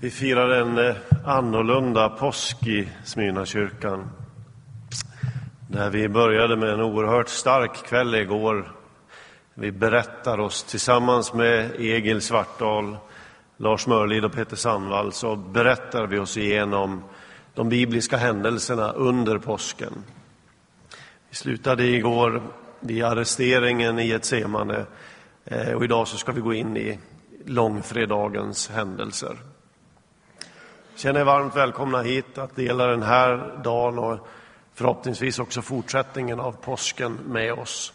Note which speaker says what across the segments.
Speaker 1: Vi firar en eh, annorlunda påsk i Smyrnakyrkan. Där vi började med en oerhört stark kväll igår. Vi berättar oss tillsammans med Egil Svartdal, Lars Mörlid och Peter Sandvall så berättar vi oss igenom de bibliska händelserna under påsken. Vi slutade igår vid arresteringen i Getsemane eh, och idag så ska vi gå in i långfredagens händelser. Känner er varmt välkomna hit att dela den här dagen och förhoppningsvis också fortsättningen av påsken med oss.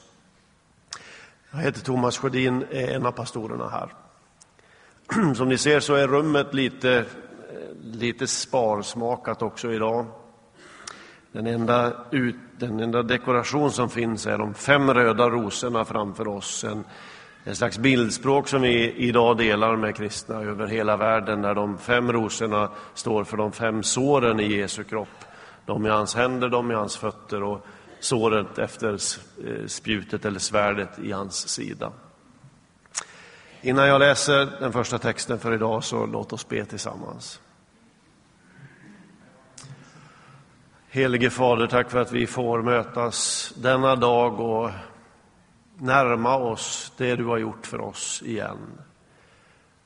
Speaker 1: Jag heter Thomas Sjödin, är en av pastorerna här. Som ni ser så är rummet lite, eh, lite sparsmakat också idag. Den enda, ut, den enda dekoration som finns är de fem röda rosorna framför oss. En, en slags bildspråk som vi idag delar med kristna över hela världen, där de fem rosorna står för de fem såren i Jesu kropp. De i hans händer, de i hans fötter och såret efter eh, spjutet eller svärdet i hans sida. Innan jag läser den första texten för idag så låt oss be tillsammans. Helige Fader, tack för att vi får mötas denna dag och närma oss det du har gjort för oss igen.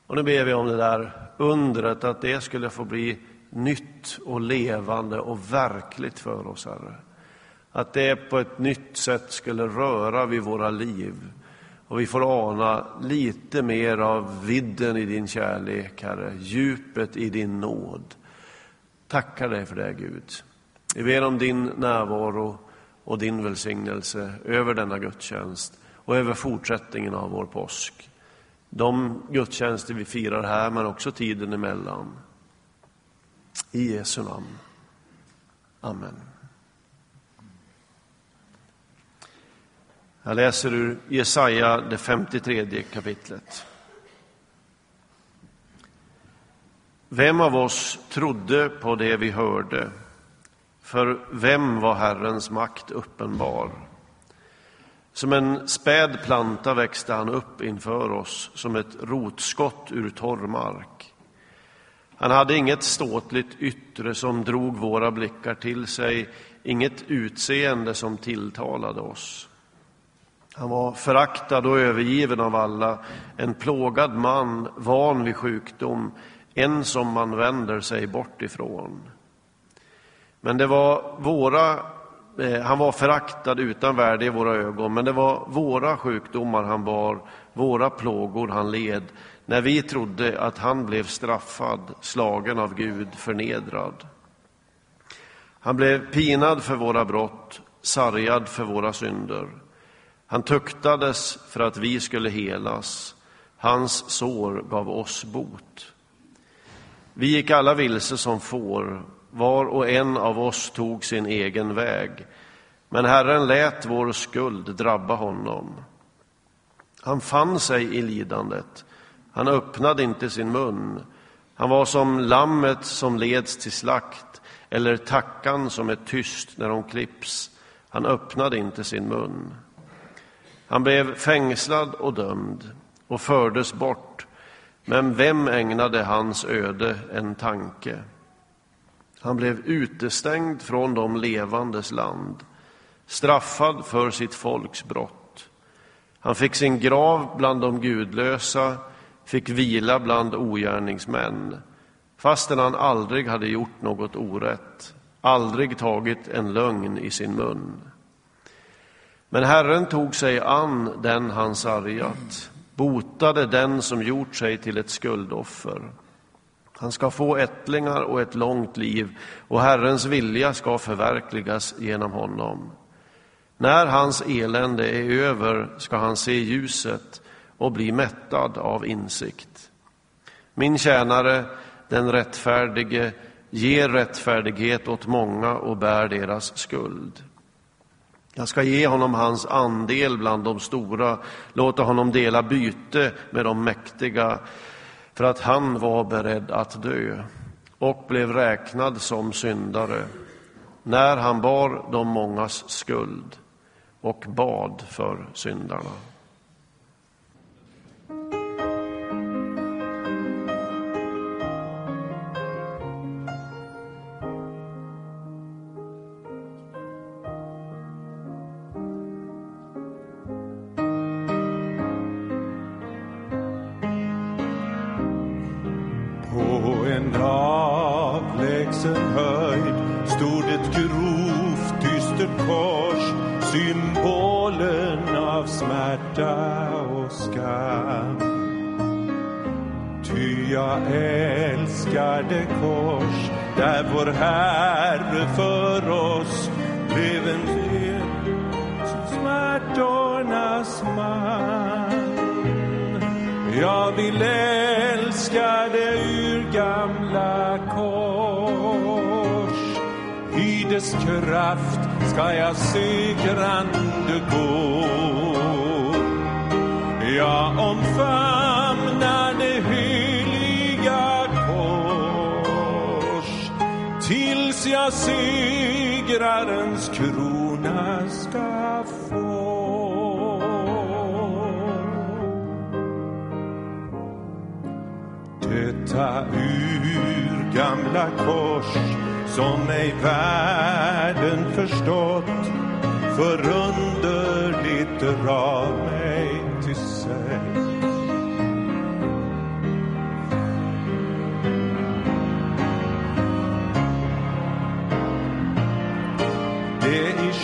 Speaker 1: Och nu ber vi om det där undret, att det skulle få bli nytt och levande och verkligt för oss, Herre. Att det på ett nytt sätt skulle röra vid våra liv och vi får ana lite mer av vidden i din kärlek, Herre, djupet i din nåd. Tackar dig för det, Gud. Vi ber om din närvaro och din välsignelse över denna gudstjänst och över fortsättningen av vår påsk. De gudstjänster vi firar här, men också tiden emellan. I Jesu namn. Amen. Jag läser ur Jesaja, det 53 kapitlet. Vem av oss trodde på det vi hörde? För vem var Herrens makt uppenbar? Som en späd planta växte han upp inför oss, som ett rotskott ur torr mark. Han hade inget ståtligt yttre som drog våra blickar till sig, inget utseende som tilltalade oss. Han var föraktad och övergiven av alla, en plågad man, van vid sjukdom, en som man vänder sig bort ifrån. Men det var våra Eh, han var föraktad utan värde i våra ögon, men det var våra sjukdomar han bar, våra plågor han led, när vi trodde att han blev straffad, slagen av Gud, förnedrad. Han blev pinad för våra brott, sargad för våra synder. Han tuktades för att vi skulle helas. Hans sår gav oss bot. Vi gick alla vilse som får, var och en av oss tog sin egen väg, men Herren lät vår skuld drabba honom. Han fann sig i lidandet, han öppnade inte sin mun. Han var som lammet som leds till slakt, eller tackan som är tyst när hon klipps. Han öppnade inte sin mun. Han blev fängslad och dömd och fördes bort, men vem ägnade hans öde en tanke? Han blev utestängd från de levandes land, straffad för sitt folks brott. Han fick sin grav bland de gudlösa, fick vila bland ogärningsmän, fastän han aldrig hade gjort något orätt, aldrig tagit en lögn i sin mun. Men Herren tog sig an den han sargat, botade den som gjort sig till ett skuldoffer. Han ska få ättlingar och ett långt liv och Herrens vilja ska förverkligas genom honom. När hans elände är över ska han se ljuset och bli mättad av insikt. Min tjänare, den rättfärdige, ger rättfärdighet åt många och bär deras skuld. Jag ska ge honom hans andel bland de stora, låta honom dela byte med de mäktiga för att han var beredd att dö och blev räknad som syndare när han bar de mångas skuld och bad för syndarna.
Speaker 2: Där vår Herre för oss blev en smärtornas man. Jag vill älska det ur gamla kors. I dess kraft ska jag segrande gå. Jag jag segrarens krona ska få. Detta urgamla kors som ej världen förstått förunderligt drar mig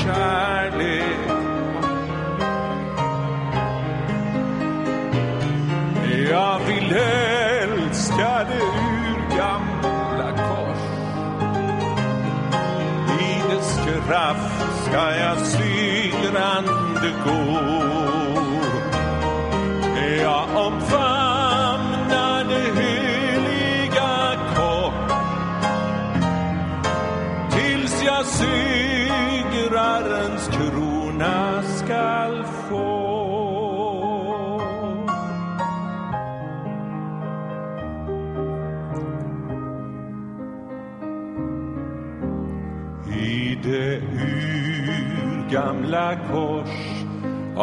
Speaker 2: kärlek. Jag vill älska det urgamla kors. I dess kraft ska jag segrande gå. Jag omfamnar det heliga kors tills jag ser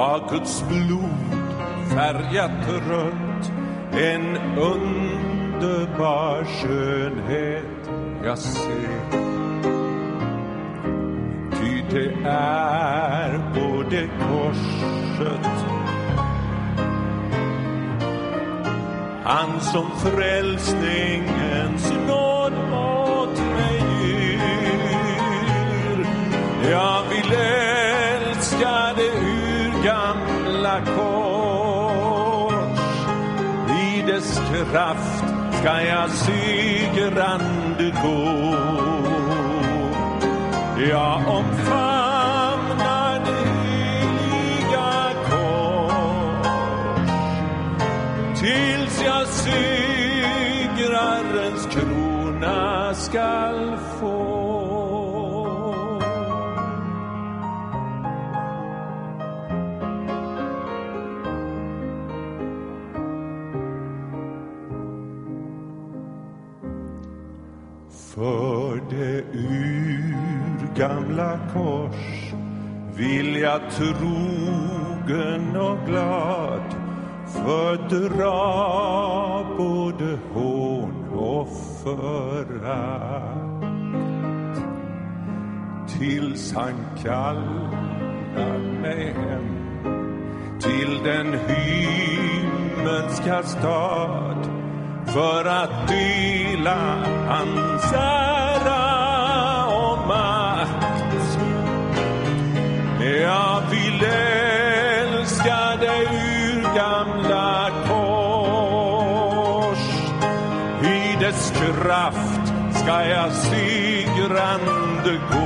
Speaker 2: har Guds blod färgat rött en underbar skönhet jag ser. Ty det är på det korset Han som frälsningens nåd åt mig ger. Jag urgamla kors I dess kraft ska jag segrande gå. Jag omfamnar det heliga kors tills jag segrarens krona skall gamla kors vill jag trogen och glad fördra både hån och förakt. Tills han kallar mig hem till den himmelska stad för att dela hans ära kraft ska jag segrande gå.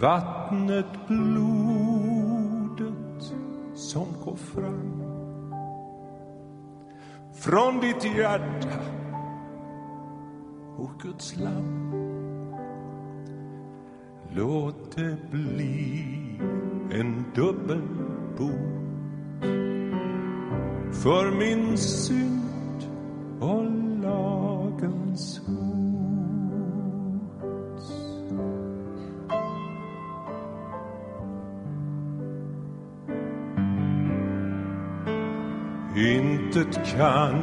Speaker 2: Vattnet, blodet som går fram. Från ditt hjärta, och Guds lamm. Låt det bli en dubbelbok för min synd kan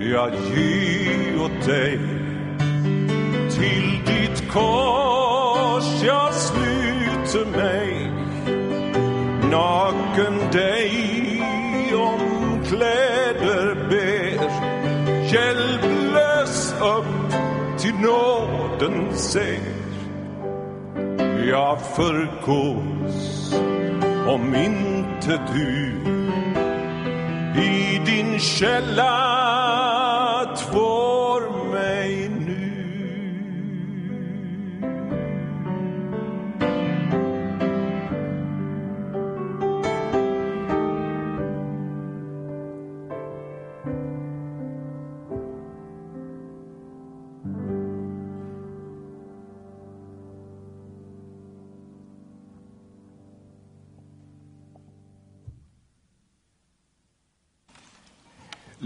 Speaker 2: jag ge åt dig. Till ditt kors jag sluter mig. Naken dig om kläder ber. Hjälplös upp till nåden ser. Jag förgås om inte du i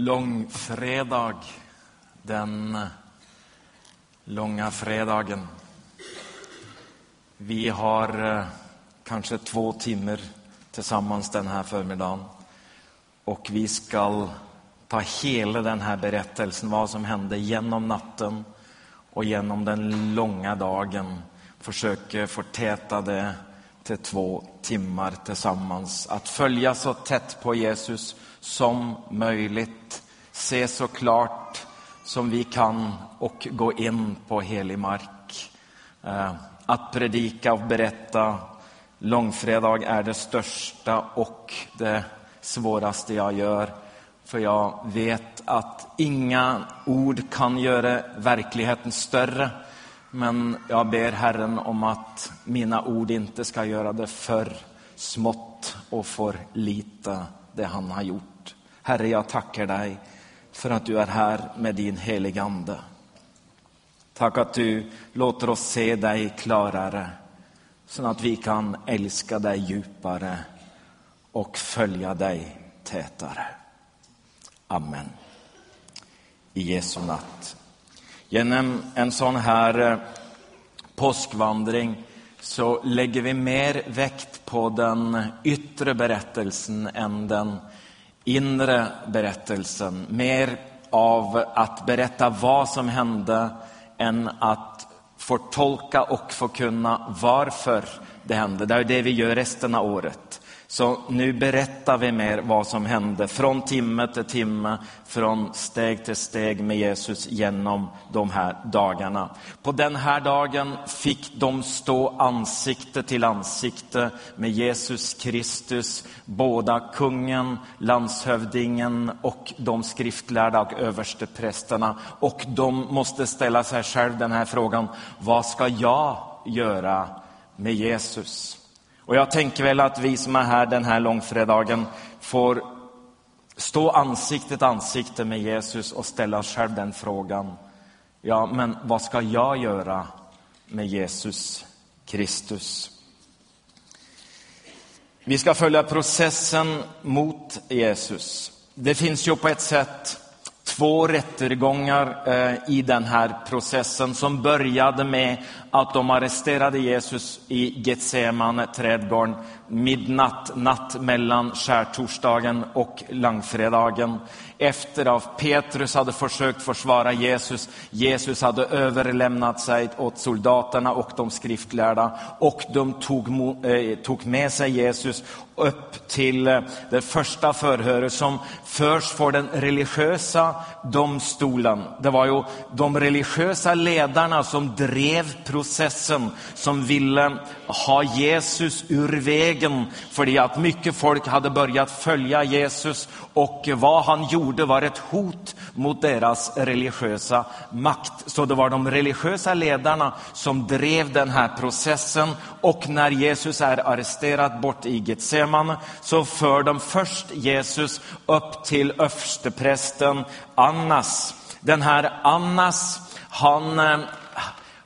Speaker 3: Långfredag, den långa fredagen. Vi har eh, kanske två timmar tillsammans den här förmiddagen. Och vi ska ta hela den här berättelsen, vad som hände genom natten och genom den långa dagen. Försöka förtäta det till två timmar tillsammans. Att följa så tätt på Jesus som möjligt. Se så klart som vi kan och gå in på helig mark. Eh, att predika och berätta långfredag är det största och det svåraste jag gör. För jag vet att inga ord kan göra verkligheten större. Men jag ber Herren om att mina ord inte ska göra det för smått och för lite, det han har gjort. Herre, jag tackar dig för att du är här med din heliga Ande. Tack att du låter oss se dig klarare så att vi kan älska dig djupare och följa dig tätare. Amen. i Jesu natt. Genom en sån här eh, påskvandring så lägger vi mer vikt på den yttre berättelsen än den inre berättelsen. Mer av att berätta vad som hände än att förtolka och förkunna varför det hände. Det är det vi gör resten av året. Så nu berättar vi mer vad som hände från timme till timme, från steg till steg med Jesus genom de här dagarna. På den här dagen fick de stå ansikte till ansikte med Jesus Kristus, båda kungen, landshövdingen och de skriftlärda och översteprästerna. Och de måste ställa sig själv den här frågan, vad ska jag göra med Jesus? Och jag tänker väl att vi som är här den här långfredagen får stå ansikte till ansikte med Jesus och ställa oss själv den frågan. Ja, men vad ska jag göra med Jesus Kristus? Vi ska följa processen mot Jesus. Det finns ju på ett sätt två rättegångar eh, i den här processen som började med att de arresterade Jesus i Getsemane trädgården midnatt, natt mellan skärtorsdagen och långfredagen. Efter att Petrus hade försökt försvara Jesus, Jesus hade överlämnat sig åt soldaterna och de skriftlärda och de tog, eh, tog med sig Jesus upp till eh, det första förhöret som förs för den religiösa domstolen. Det var ju de religiösa ledarna som drev processen, som ville ha Jesus ur vägen för att mycket folk hade börjat följa Jesus och vad han gjorde var ett hot mot deras religiösa makt. Så det var de religiösa ledarna som drev den här processen och när Jesus är arresterad bort i Getsemane så för de först Jesus upp till översteprästen Annas. Den här Annas, han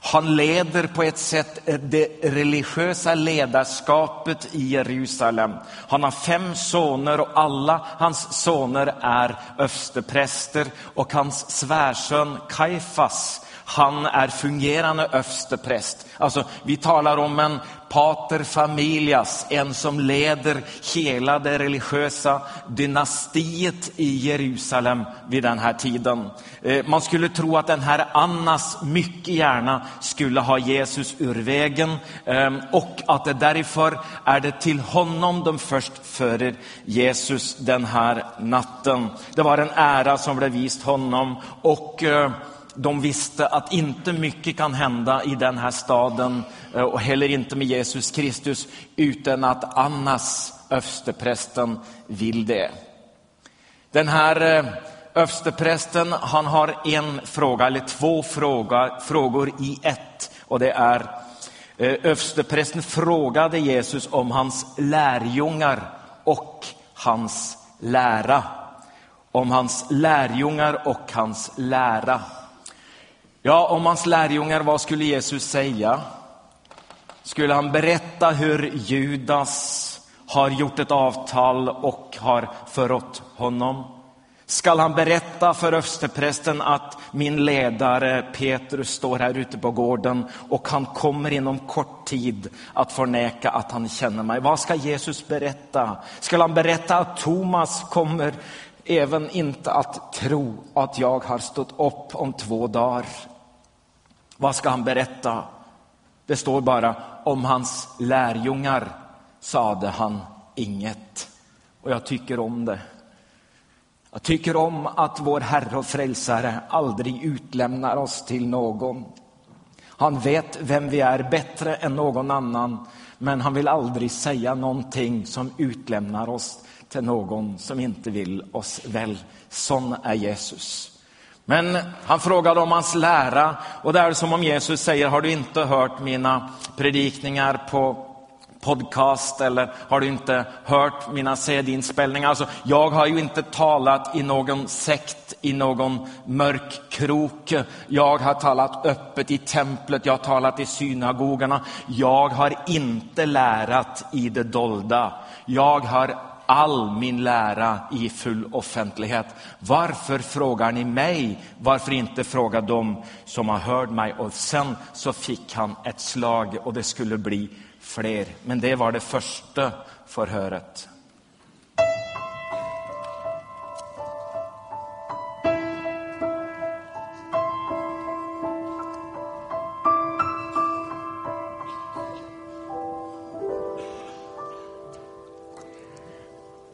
Speaker 3: han leder på ett sätt det religiösa ledarskapet i Jerusalem. Han har fem söner och alla hans söner är överstepräster och hans svärson Kaifas han är fungerande överstepräst. Alltså, vi talar om en pater familias, en som leder hela det religiösa dynastiet i Jerusalem vid den här tiden. Eh, man skulle tro att den här Annas mycket gärna skulle ha Jesus ur vägen ehm, och att det därför är det till honom de först förer Jesus den här natten. Det var en ära som blev vist honom och eh, de visste att inte mycket kan hända i den här staden eh, och heller inte med Jesus Kristus utan att Annas, översteprästen, vill det. Den här eh, översteprästen, han har en fråga, eller två fråga, frågor i ett. Och det är, eh, översteprästen frågade Jesus om hans lärjungar och hans lära. Om hans lärjungar och hans lära. Ja, om hans lärjungar, vad skulle Jesus säga? Skulle han berätta hur Judas har gjort ett avtal och har förrått honom? Skall han berätta för översteprästen att min ledare Petrus står här ute på gården och han kommer inom kort tid att förneka att han känner mig. Vad ska Jesus berätta? Ska han berätta att Thomas kommer även inte att tro att jag har stått upp om två dagar. Vad ska han berätta? Det står bara om hans lärjungar sade han inget. Och jag tycker om det. Jag tycker om att vår Herre och Frälsare aldrig utlämnar oss till någon. Han vet vem vi är bättre än någon annan, men han vill aldrig säga någonting som utlämnar oss till någon som inte vill oss väl. Sån är Jesus. Men han frågade om hans lära och det är som om Jesus säger, har du inte hört mina predikningar på podcast eller har du inte hört mina CD-inspelningar? Alltså, jag har ju inte talat i någon sekt, i någon mörk krok. Jag har talat öppet i templet, jag har talat i synagogorna. Jag har inte lärat i det dolda. Jag har all min lära i full offentlighet. Varför frågar ni mig? Varför inte fråga dem som har hört mig? Och sen så fick han ett slag och det skulle bli fler. Men det var det första förhöret.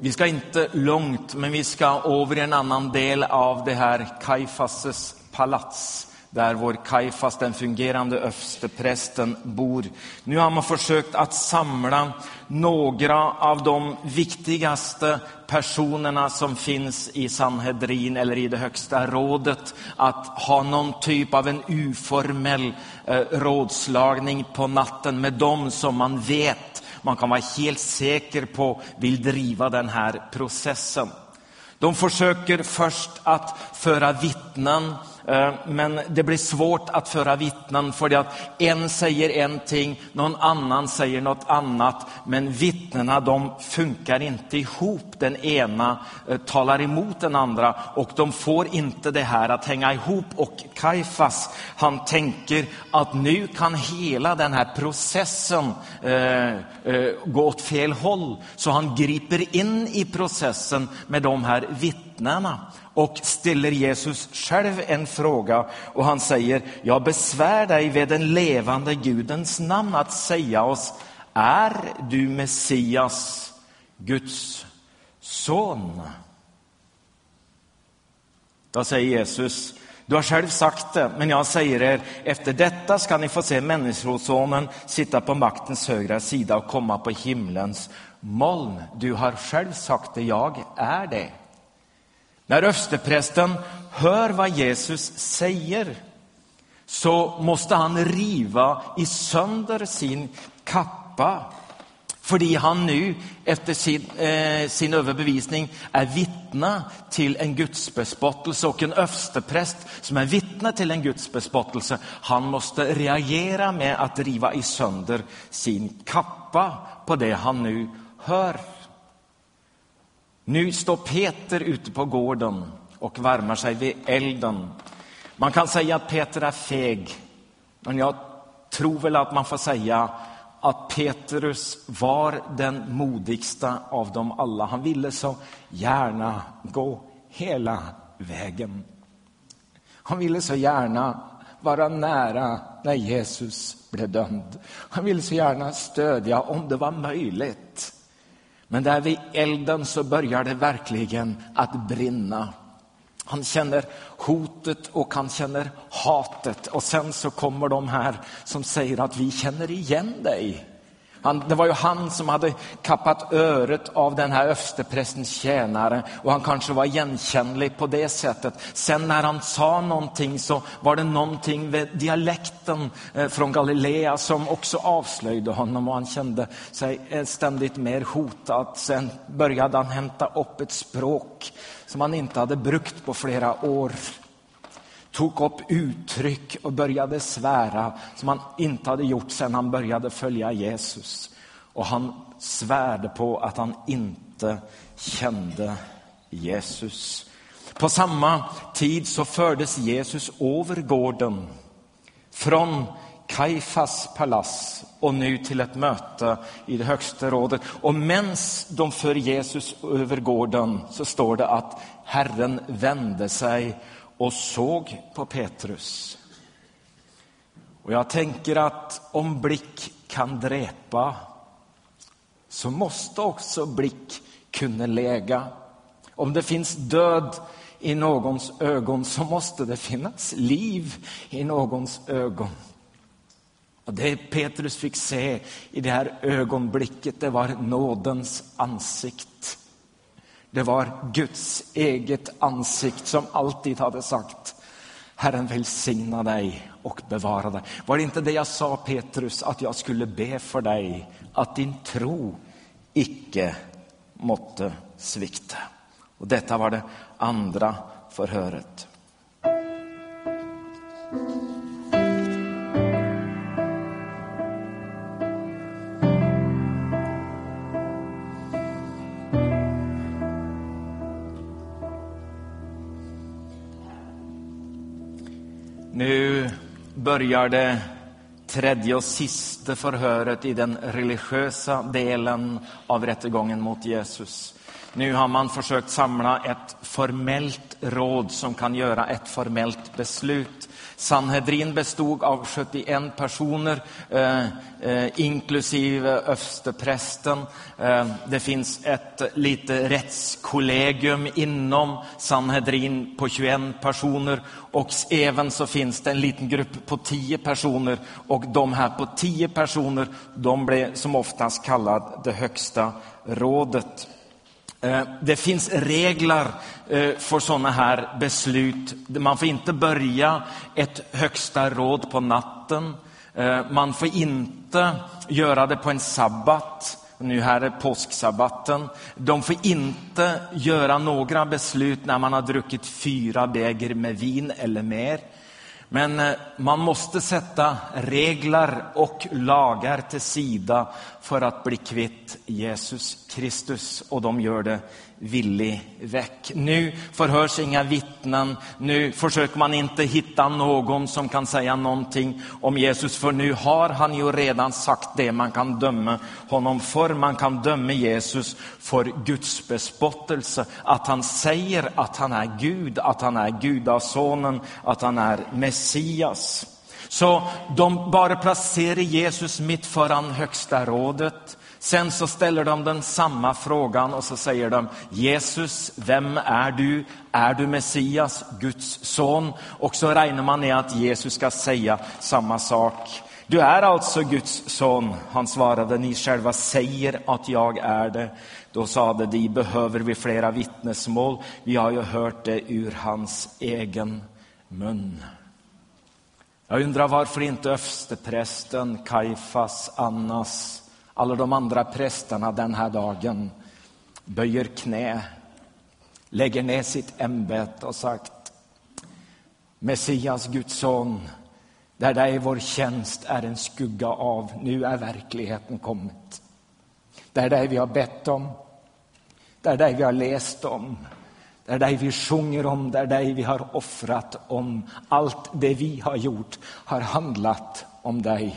Speaker 3: Vi ska inte långt, men vi ska över en annan del av det här Kajfasses palats där vår Kaifas, den fungerande översteprästen, bor. Nu har man försökt att samla några av de viktigaste personerna som finns i Sanhedrin eller i det högsta rådet att ha någon typ av en uformell eh, rådslagning på natten med dem som man vet man kan vara helt säker på vill driva den här processen. De försöker först att föra vittnen Eh, men det blir svårt att föra vittnen för att en säger en ting, någon annan säger något annat. Men vittnena de funkar inte ihop. Den ena eh, talar emot den andra och de får inte det här att hänga ihop. Och Kaifas han tänker att nu kan hela den här processen eh, gå åt fel håll. Så han griper in i processen med de här vittnena och ställer Jesus själv en fråga och han säger, jag besvär dig vid den levande Gudens namn att säga oss, är du Messias, Guds son? Då säger Jesus, du har själv sagt det, men jag säger er, efter detta ska ni få se Människosonen sitta på maktens högra sida och komma på himlens moln. Du har själv sagt det, jag är det. När översteprästen hör vad Jesus säger så måste han riva i sönder sin kappa. För han nu, efter sin, eh, sin överbevisning, är vittne till en gudsbespottelse och en överstepräst som är vittne till en gudsbespottelse, han måste reagera med att riva i sönder sin kappa på det han nu hör. Nu står Peter ute på gården och värmer sig vid elden. Man kan säga att Peter är feg, men jag tror väl att man får säga att Petrus var den modigsta av dem alla. Han ville så gärna gå hela vägen. Han ville så gärna vara nära när Jesus blev dömd. Han ville så gärna stödja om det var möjligt. Men där vid elden så börjar det verkligen att brinna. Han känner hotet och han känner hatet. Och sen så kommer de här som säger att vi känner igen dig. Han, det var ju han som hade kappat öret av den här översteprästens tjänare och han kanske var igenkännlig på det sättet. Sen när han sa någonting så var det någonting med dialekten eh, från Galilea som också avslöjade honom och han kände sig eh, ständigt mer hotad. Sen började han hämta upp ett språk som han inte hade brukt på flera år tog upp uttryck och började svära som han inte hade gjort sedan han började följa Jesus. Och han svärde på att han inte kände Jesus. På samma tid så fördes Jesus över gården från Kaifas palats och nu till ett möte i det högsta rådet. Och medan de för Jesus över gården så står det att Herren vände sig och såg på Petrus. Och jag tänker att om blick kan dräpa så måste också blick kunna läga. Om det finns död i någons ögon så måste det finnas liv i någons ögon. Och Det Petrus fick se i det här ögonblicket det var nådens ansikt. Det var Guds eget ansikt som alltid hade sagt Herren välsigna dig och bevara dig. Var det inte det jag sa Petrus att jag skulle be för dig att din tro icke måtte svikta? Och detta var det andra förhöret. Börjar det tredje och sista förhöret i den religiösa delen av rättegången mot Jesus. Nu har man försökt samla ett formellt råd som kan göra ett formellt beslut. Sanhedrin bestod av 71 personer, eh, eh, inklusive översteprästen. Eh, det finns ett lite rättskollegium inom Sanhedrin på 21 personer och även så finns det en liten grupp på 10 personer och de här på 10 personer, de blev som oftast kallad det högsta rådet. Eh, det finns regler eh, för sådana här beslut. Man får inte börja ett högsta råd på natten. Eh, man får inte göra det på en sabbat. Nu här är påsksabbaten. De får inte göra några beslut när man har druckit fyra bäger med vin eller mer. Men man måste sätta regler och lagar till sida för att bli kvitt Jesus Kristus och de gör det villig väck. Nu förhörs inga vittnen, nu försöker man inte hitta någon som kan säga någonting om Jesus, för nu har han ju redan sagt det man kan döma honom för. Man kan döma Jesus för Guds bespottelse, att han säger att han är Gud, att han är gudasonen, att han är Messias. Så de bara placerar Jesus mitt föran högsta rådet. Sen så ställer de den samma frågan och så säger de Jesus, vem är du? Är du Messias, Guds son? Och så räknar man med att Jesus ska säga samma sak. Du är alltså Guds son. Han svarade, ni själva säger att jag är det. Då sade de, behöver vi flera vittnesmål? Vi har ju hört det ur hans egen mun. Jag undrar varför inte översteprästen Kaifas, Annas, alla de andra prästerna den här dagen böjer knä, lägger ner sitt ämbete och sagt Messias, Guds son, där dig vår tjänst är en skugga av, nu är verkligheten kommit. Där dig vi har bett om, där dig vi har läst om, det är dig vi sjunger om, det är dig vi har offrat om. Allt det vi har gjort har handlat om dig.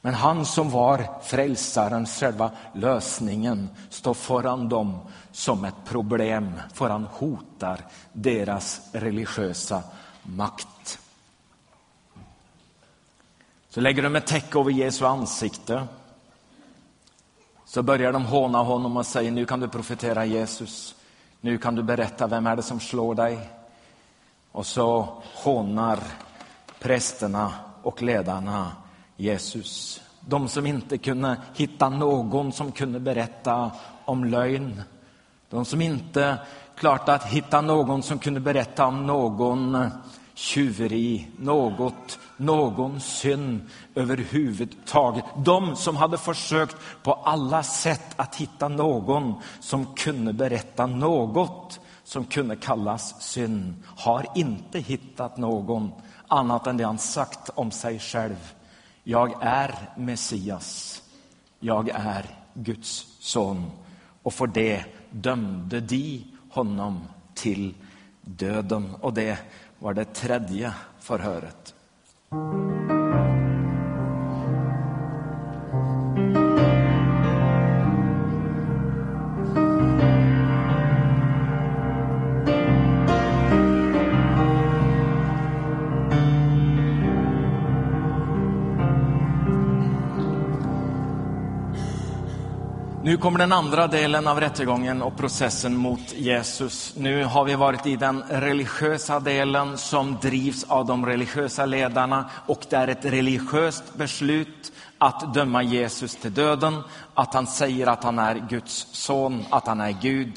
Speaker 3: Men han som var frälsaren, själva lösningen, står föran dem som ett problem, för han hotar deras religiösa makt. Så lägger de ett täcke över Jesu ansikte. Så börjar de håna honom och säger, nu kan du profetera Jesus. Nu kan du berätta, vem är det som slår dig? Och så hånar prästerna och ledarna Jesus. De som inte kunde hitta någon som kunde berätta om lögn. De som inte klarade att hitta någon som kunde berätta om någon tjuveri, något, någon synd överhuvudtaget. De som hade försökt på alla sätt att hitta någon som kunde berätta något som kunde kallas synd, har inte hittat någon annat än det han sagt om sig själv. Jag är Messias. Jag är Guds son. Och för det dömde de honom till döden. Och det var det tredje förhöret. Nu kommer den andra delen av rättegången och processen mot Jesus. Nu har vi varit i den religiösa delen som drivs av de religiösa ledarna och det är ett religiöst beslut att döma Jesus till döden, att han säger att han är Guds son, att han är Gud.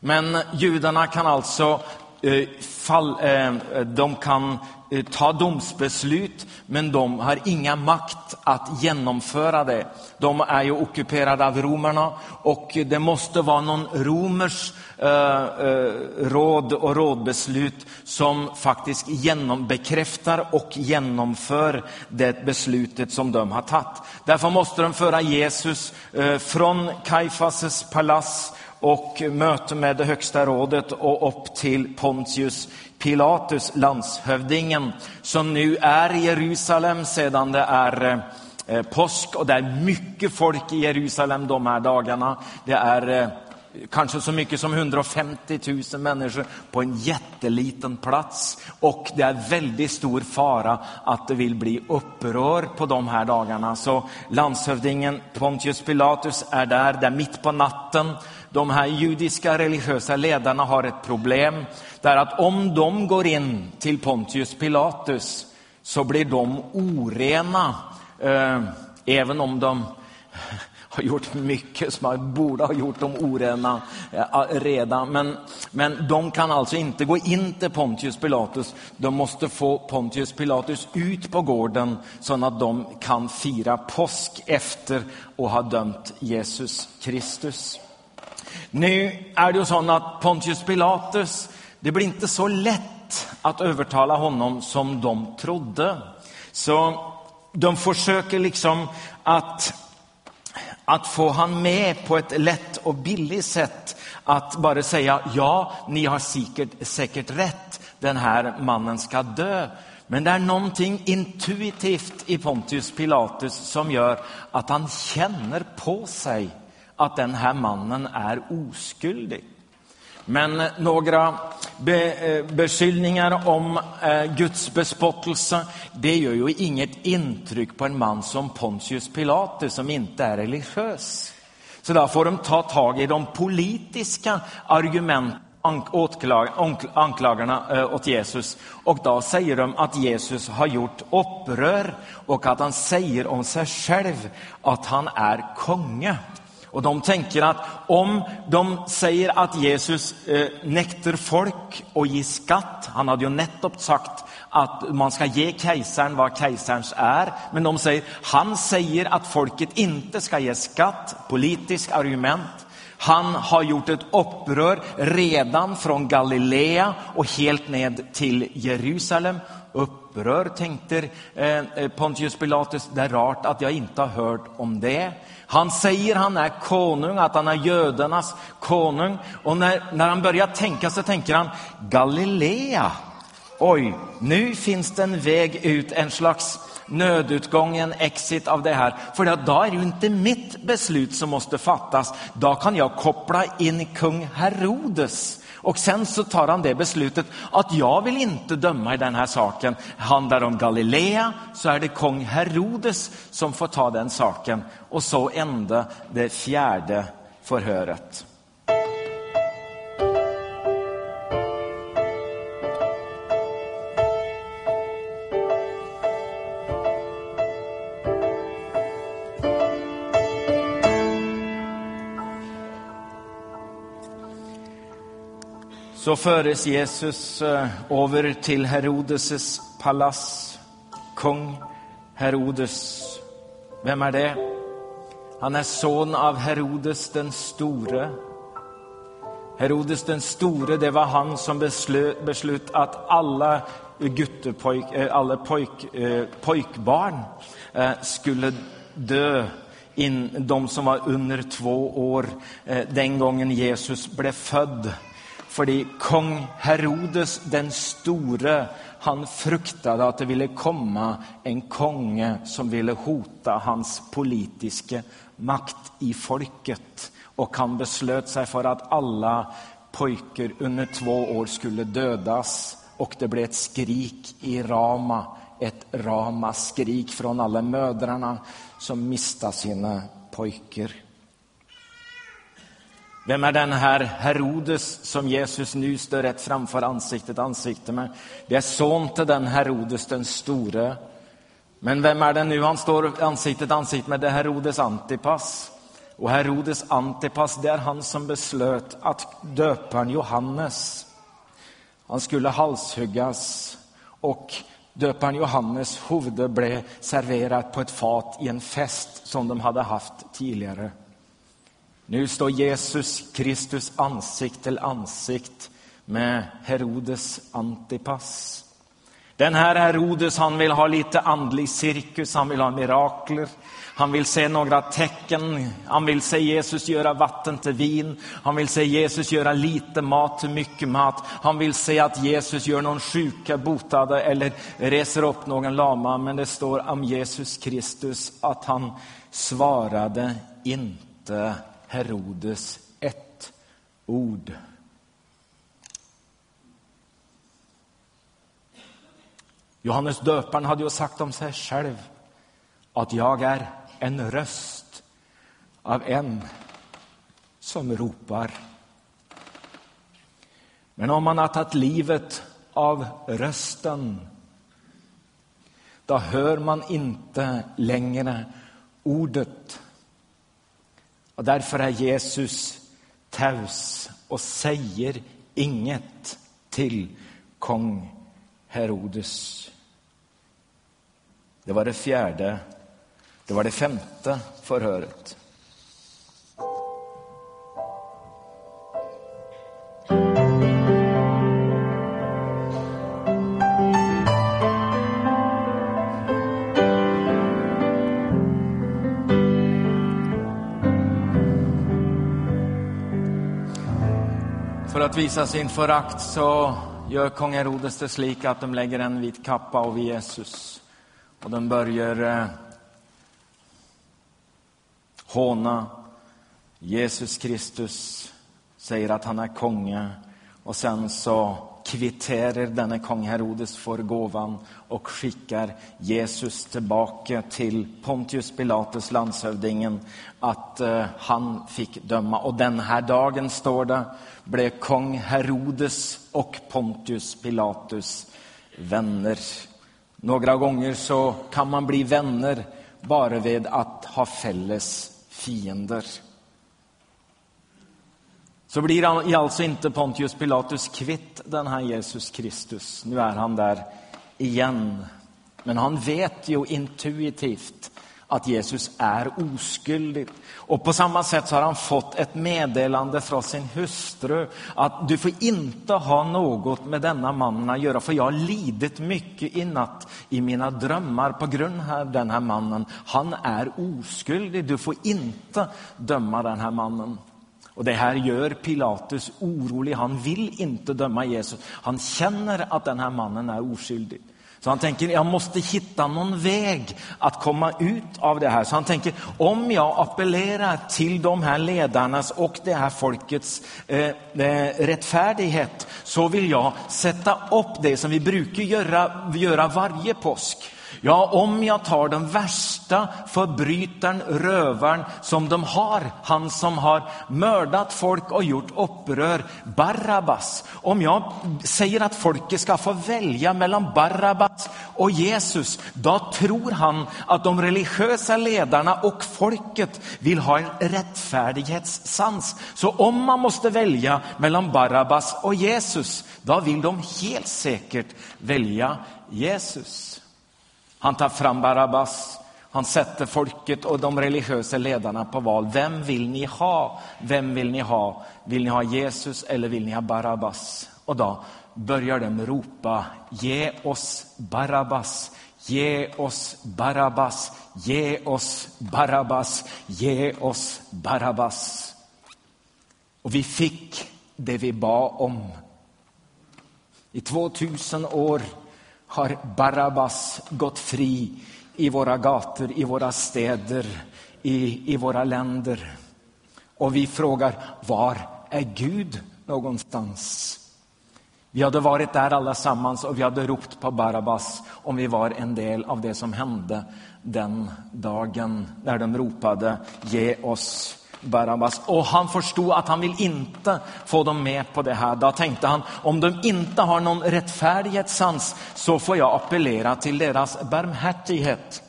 Speaker 3: Men judarna kan alltså eh, eh, de kan Eh, ta domsbeslut, men de har inga makt att genomföra det. De är ju ockuperade av romarna och det måste vara någon romers eh, eh, råd och rådbeslut som faktiskt genom, bekräftar och genomför det beslutet som de har tagit. Därför måste de föra Jesus eh, från Kajfases palats och möte med det högsta rådet och upp till Pontius Pilatus, landshövdingen, som nu är i Jerusalem sedan det är eh, påsk och det är mycket folk i Jerusalem de här dagarna. Det är eh, kanske så mycket som 150 000 människor på en jätteliten plats. Och det är väldigt stor fara att det vill bli upprör på de här dagarna. Så landshövdingen Pontius Pilatus är där, det är mitt på natten. De här judiska religiösa ledarna har ett problem. Det är att om de går in till Pontius Pilatus så blir de orena. Eh, även om de har gjort mycket som man borde ha gjort dem orena eh, redan. Men, men de kan alltså inte gå in till Pontius Pilatus. De måste få Pontius Pilatus ut på gården så att de kan fira påsk efter att ha dömt Jesus Kristus. Nu är det ju så att Pontius Pilatus, det blir inte så lätt att övertala honom som de trodde. Så de försöker liksom att att få han med på ett lätt och billigt sätt att bara säga ja, ni har säkert, säkert rätt, den här mannen ska dö. Men det är någonting intuitivt i Pontius Pilatus som gör att han känner på sig att den här mannen är oskyldig. Men några be, eh, beskyllningar om eh, Guds bespottelse, det gör ju inget intryck på en man som Pontius Pilatus som inte är religiös. Så då får de ta tag i de politiska argumenten anklagarna eh, åt Jesus. Och då säger de att Jesus har gjort upprör och att han säger om sig själv att han är konge. Och de tänker att om de säger att Jesus eh, nektar folk och ger skatt, han hade ju nettopp sagt att man ska ge kejsaren vad kejsarens är, men de säger han säger att folket inte ska ge skatt, politisk argument. Han har gjort ett upprör redan från Galilea och helt ned till Jerusalem. Upprör, tänkte eh, eh, Pontius Pilatus, det är rart att jag inte har hört om det. Han säger han är konung, att han är judarnas konung. Och när, när han börjar tänka så tänker han Galilea. Oj, nu finns det en väg ut, en slags nödutgång, en exit av det här. För då är det ju inte mitt beslut som måste fattas. Då kan jag koppla in kung Herodes och sen så tar han det beslutet att jag vill inte döma i den här saken. Handlar det om Galilea så är det kung Herodes som får ta den saken. Och så ända det fjärde förhöret. Så föres Jesus eh, över till Herodes palats. Kung Herodes. Vem är det? Han är son av Herodes den store. Herodes den store, det var han som beslöt, beslöt att alla guttepojk, eh, alla pojk, eh, pojkbarn skulle dö in, de som var under två år den gången Jesus blev född. Fordi kung Herodes den store han fruktade att det ville komma en konge som ville hota hans politiska makt i folket. Och han beslöt sig för att alla pojkar under två år skulle dödas. Och det blev ett skrik i Rama, ett ramaskrik från alla mödrarna som miste sina pojkar. Vem är den här Herodes som Jesus nu står rätt framför ansiktet ansikte med? Det är son till den Herodes den store. Men vem är det nu han står ansiktet ansikte med? Det är Herodes Antipas. Och Herodes Antipas, det är han som beslöt att döparen Johannes, han skulle halshuggas och döparen Johannes huvud blev serverat på ett fat i en fest som de hade haft tidigare. Nu står Jesus Kristus ansikt till ansikt med Herodes Antipas. Den här Herodes han vill ha lite andlig cirkus, han vill ha mirakler. Han vill se några tecken. Han vill se Jesus göra vatten till vin. Han vill se Jesus göra lite mat till mycket mat. Han vill se att Jesus gör någon sjuka botade eller reser upp någon lama. Men det står om Jesus Kristus att han svarade inte Herodes ett ord. Johannes döparen hade ju sagt om sig själv att jag är en röst av en som ropar. Men om man har tagit livet av rösten då hör man inte längre ordet. Och därför är Jesus taus och säger inget till kung Herodes. Det var det fjärde. Det var det femte förhöret. Att visa sin förakt så gör kung Herodes det slik att de lägger en vit kappa över Jesus. Och de börjar eh, håna Jesus Kristus, säger att han är konge och sen så kvitterar denne kung Herodes för gåvan och skickar Jesus tillbaka till Pontius Pilatus, landshövdingen, att eh, han fick döma. Och den här dagen, står det, blev kung Herodes och Pontius Pilatus vänner. Några gånger så kan man bli vänner bara vid att ha fälles fiender. Så blir han alltså inte Pontius Pilatus kvitt den här Jesus Kristus. Nu är han där igen. Men han vet ju intuitivt att Jesus är oskyldig. Och på samma sätt så har han fått ett meddelande från sin hustru att du får inte ha något med denna mannen att göra för jag har lidit mycket i natt i mina drömmar på grund av den här mannen. Han är oskyldig, du får inte döma den här mannen. Och Det här gör Pilatus orolig. Han vill inte döma Jesus. Han känner att den här mannen är oskyldig. Så han tänker, jag måste hitta någon väg att komma ut av det här. Så han tänker, om jag appellerar till de här ledarnas och det här folkets eh, eh, rättfärdighet så vill jag sätta upp det som vi brukar göra, göra varje påsk. Ja, om jag tar den värsta förbrytaren, rövaren som de har, han som har mördat folk och gjort upprör, Barabbas. Om jag säger att folket ska få välja mellan Barabbas och Jesus, då tror han att de religiösa ledarna och folket vill ha en rättfärdighetssans. Så om man måste välja mellan Barabbas och Jesus, då vill de helt säkert välja Jesus. Han tar fram Barabbas. Han sätter folket och de religiösa ledarna på val. Vem vill ni ha? Vem vill ni ha? Vill ni ha Jesus eller vill ni ha Barabbas? Och då börjar de ropa, ge oss Barabbas, ge oss Barabbas, ge oss Barabbas, ge oss Barabbas. Och vi fick det vi bad om. I 2000 år har Barabbas gått fri i våra gator, i våra städer, i, i våra länder. Och vi frågar, var är Gud någonstans? Vi hade varit där allesammans och vi hade ropt på Barabbas om vi var en del av det som hände den dagen när de ropade ge oss Barabbas. Och han förstod att han vill inte få dem med på det här. Då tänkte han, om de inte har någon rättfärdighetssans så får jag appellera till deras barmhärtighet.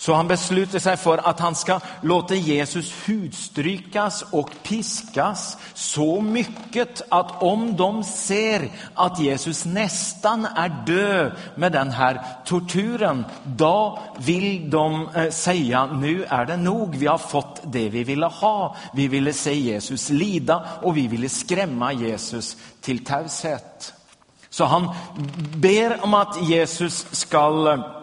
Speaker 3: Så han beslutar sig för att han ska låta Jesus hudstrykas och piskas så mycket att om de ser att Jesus nästan är död med den här tortyren, då vill de eh, säga nu är det nog, vi har fått det vi ville ha. Vi ville se Jesus lida och vi ville skrämma Jesus till taushet. Så han ber om att Jesus ska eh,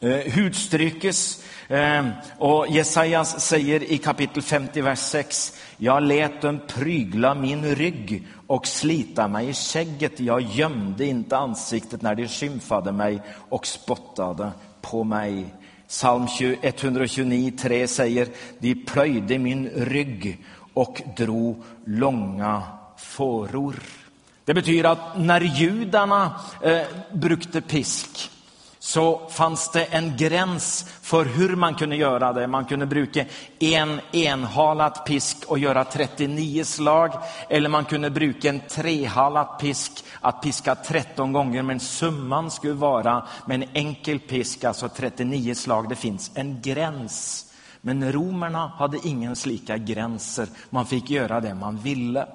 Speaker 3: eh, hudstrykes. Eh, och Jesajas säger i kapitel 50, vers 6. Jag lät dem prygla min rygg och slita mig i skägget. Jag gömde inte ansiktet när de skymfade mig och spottade på mig. Psalm 129, 3 säger, de plöjde min rygg och drog långa fåror. Det betyder att när judarna eh, brukte pisk så fanns det en gräns för hur man kunde göra det. Man kunde bruka en enhalat pisk och göra 39 slag. Eller man kunde bruka en trehalat pisk, att piska 13 gånger. Men summan skulle vara med en enkel pisk, alltså 39 slag. Det finns en gräns. Men romerna hade ingen slika gränser. Man fick göra det man ville.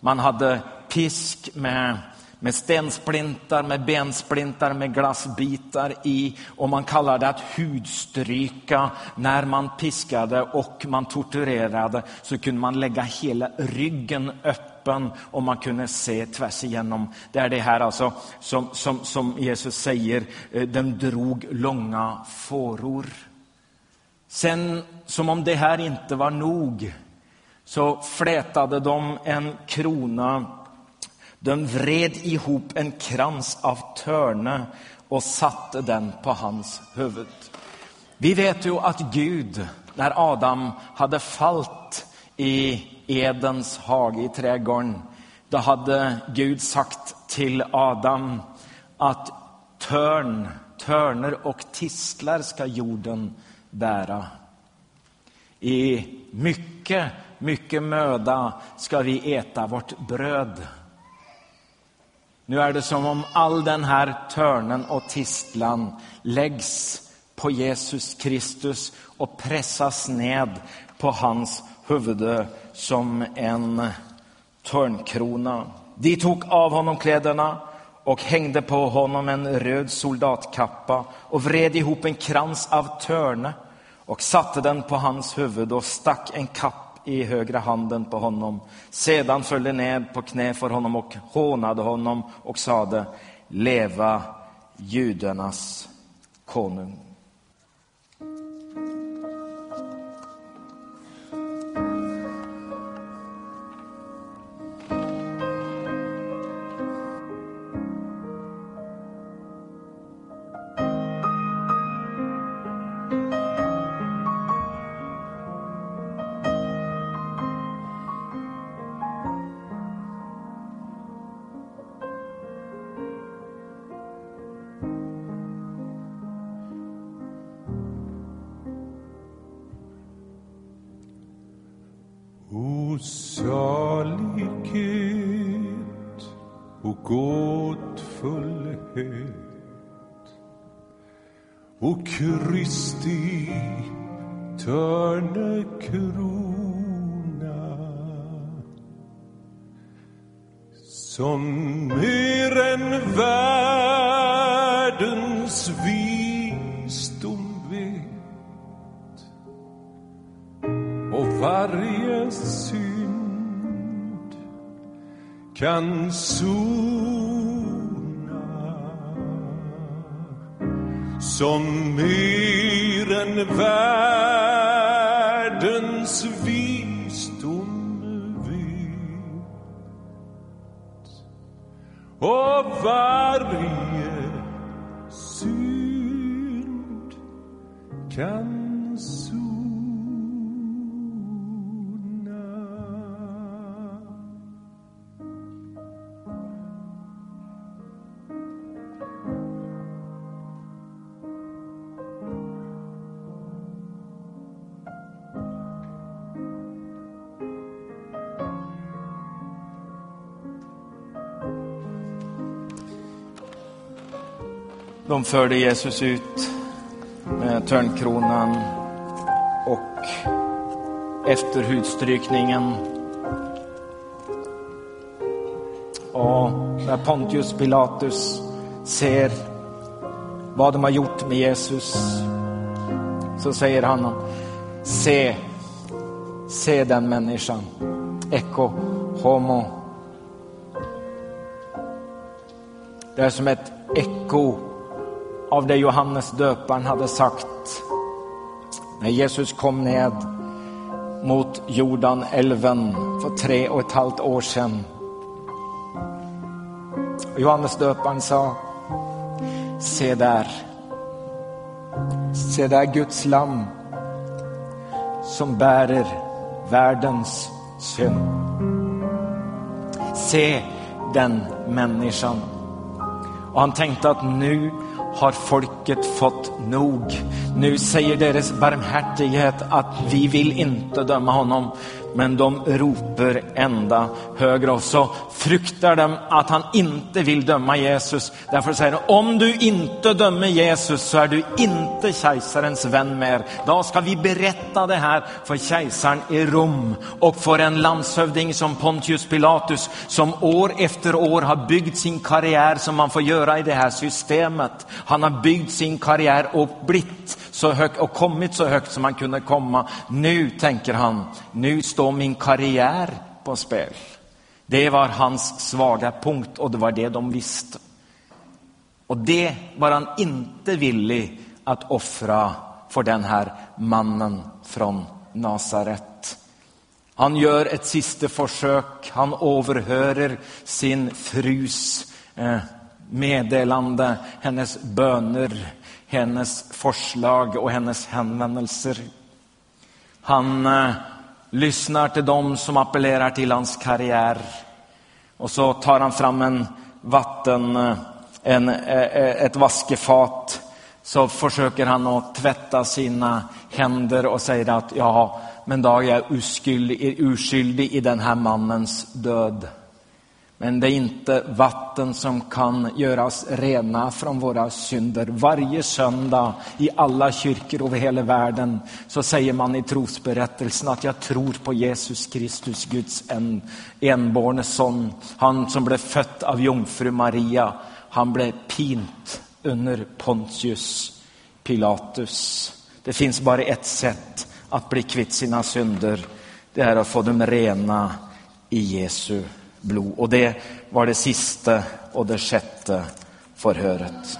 Speaker 3: Man hade pisk med med stensplintar, med bensplintar, med glassbitar i. Och man kallar det att hudstryka. När man piskade och man torturerade så kunde man lägga hela ryggen öppen och man kunde se tvärs igenom. Det är det här alltså som, som, som Jesus säger, eh, de drog långa fåror. Sen, som om det här inte var nog, så flätade de en krona de vred ihop en krans av törne och satte den på hans huvud. Vi vet ju att Gud, när Adam hade fallit i Edens hage, i trädgården, då hade Gud sagt till Adam att törn, törner och tistlar ska jorden bära. I mycket, mycket möda ska vi äta vårt bröd. Nu är det som om all den här törnen och tistlan läggs på Jesus Kristus och pressas ned på hans huvud som en törnkrona. De tog av honom kläderna och hängde på honom en röd soldatkappa och vred ihop en krans av törne och satte den på hans huvud och stack en kappa i högra handen på honom. Sedan följde ned på knä för honom och hånade honom och sade Leva judarnas konung. De förde Jesus ut med törnkronan och efter hudstrykningen och när Pontius Pilatus ser vad de har gjort med Jesus så säger han se, se den människan. Ecco homo. Det är som ett eko av det Johannes döparen hade sagt när Jesus kom ned mot Jordanälven för tre och ett halvt år sedan. Johannes döparen sa, se där, se där Guds lamm som bärer världens synd. Se den människan. Och han tänkte att nu har folket fått nog. Nu säger deras barmhärtighet att vi vill inte döma honom, men de ropar ända högre och så fruktar de att han inte vill döma Jesus. Därför säger de, om du inte dömer Jesus så är du inte kejsarens vän mer. Då ska vi berätta det här för kejsaren i Rom och för en landshövding som Pontius Pilatus som år efter år har byggt sin karriär som man får göra i det här systemet. Han har byggt sin karriär och blivit så högt och kommit så högt som han kunde komma. Nu tänker han, nu står min karriär på spel. Det var hans svaga punkt och det var det de visste. Och det var han inte villig att offra för den här mannen från Nasaret. Han gör ett sista försök, han överhör sin frus eh, meddelande, hennes böner, hennes förslag och hennes hänvändelser. Han eh, lyssnar till dem som appellerar till hans karriär. Och så tar han fram en vatten, eh, en, eh, eh, ett vaskefat. Så försöker han att tvätta sina händer och säger att ja, men då är jag oskyldig, oskyldig i den här mannens död. Men det är inte vatten som kan göras rena från våra synder. Varje söndag i alla kyrkor över hela världen så säger man i trosberättelsen att jag tror på Jesus Kristus, Guds en, enbarne son. Han som blev född av jungfru Maria. Han blev pint under Pontius Pilatus. Det finns bara ett sätt att bli kvitt sina synder. Det är att få dem rena i Jesu blod. Och det var det sista och det sjätte förhöret.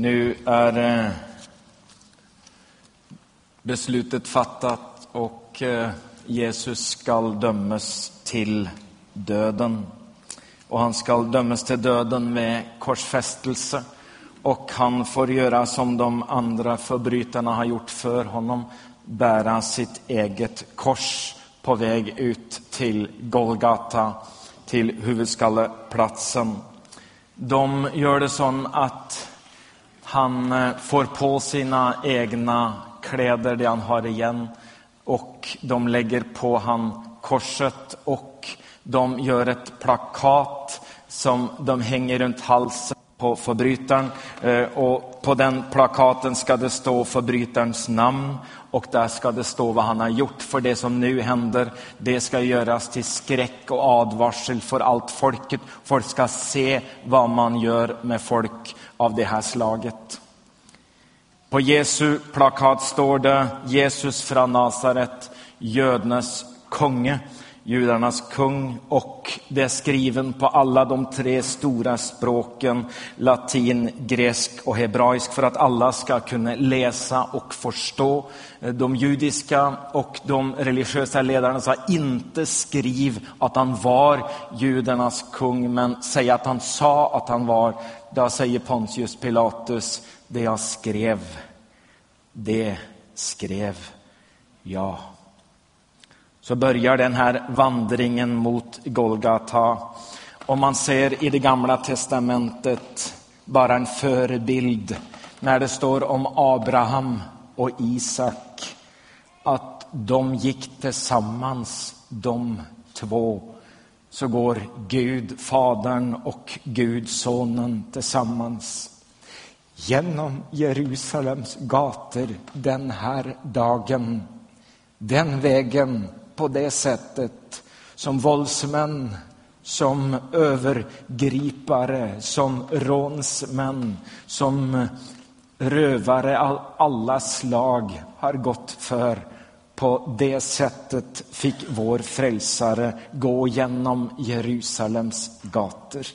Speaker 3: Nu är eh, beslutet fattat och eh, Jesus skall dömas till döden. Och han skall dömas till döden med korsfästelse. Och han får göra som de andra förbrytarna har gjort för honom, bära sitt eget kors på väg ut till Golgata, till huvudskalleplatsen. De gör det så att han eh, får på sina egna kläder, det han har igen, och de lägger på han korset och de gör ett plakat som de hänger runt halsen på förbrytaren. Eh, och på den plakaten ska det stå förbrytarens namn och där ska det stå vad han har gjort. För det som nu händer, det ska göras till skräck och advarsel för allt folket. Folk ska se vad man gör med folk av det här slaget. På Jesu plakat står det Jesus från Nasaret, jödernas konge judarnas kung och det är skriven på alla de tre stora språken latin, gresk och hebraisk för att alla ska kunna läsa och förstå. De judiska och de religiösa ledarna sa inte skriv att han var judarnas kung, men säg att han sa att han var. Då säger Pontius Pilatus, det jag skrev, det skrev jag så börjar den här vandringen mot Golgata. Och man ser i det gamla testamentet bara en förebild när det står om Abraham och Isak att de gick tillsammans, de två. Så går Gud, Fadern och Gud, Sonen tillsammans genom Jerusalems gator den här dagen. Den vägen på det sättet som våldsmän, som övergripare, som rånsmän, som rövare av alla slag har gått för. På det sättet fick vår frälsare gå genom Jerusalems gator.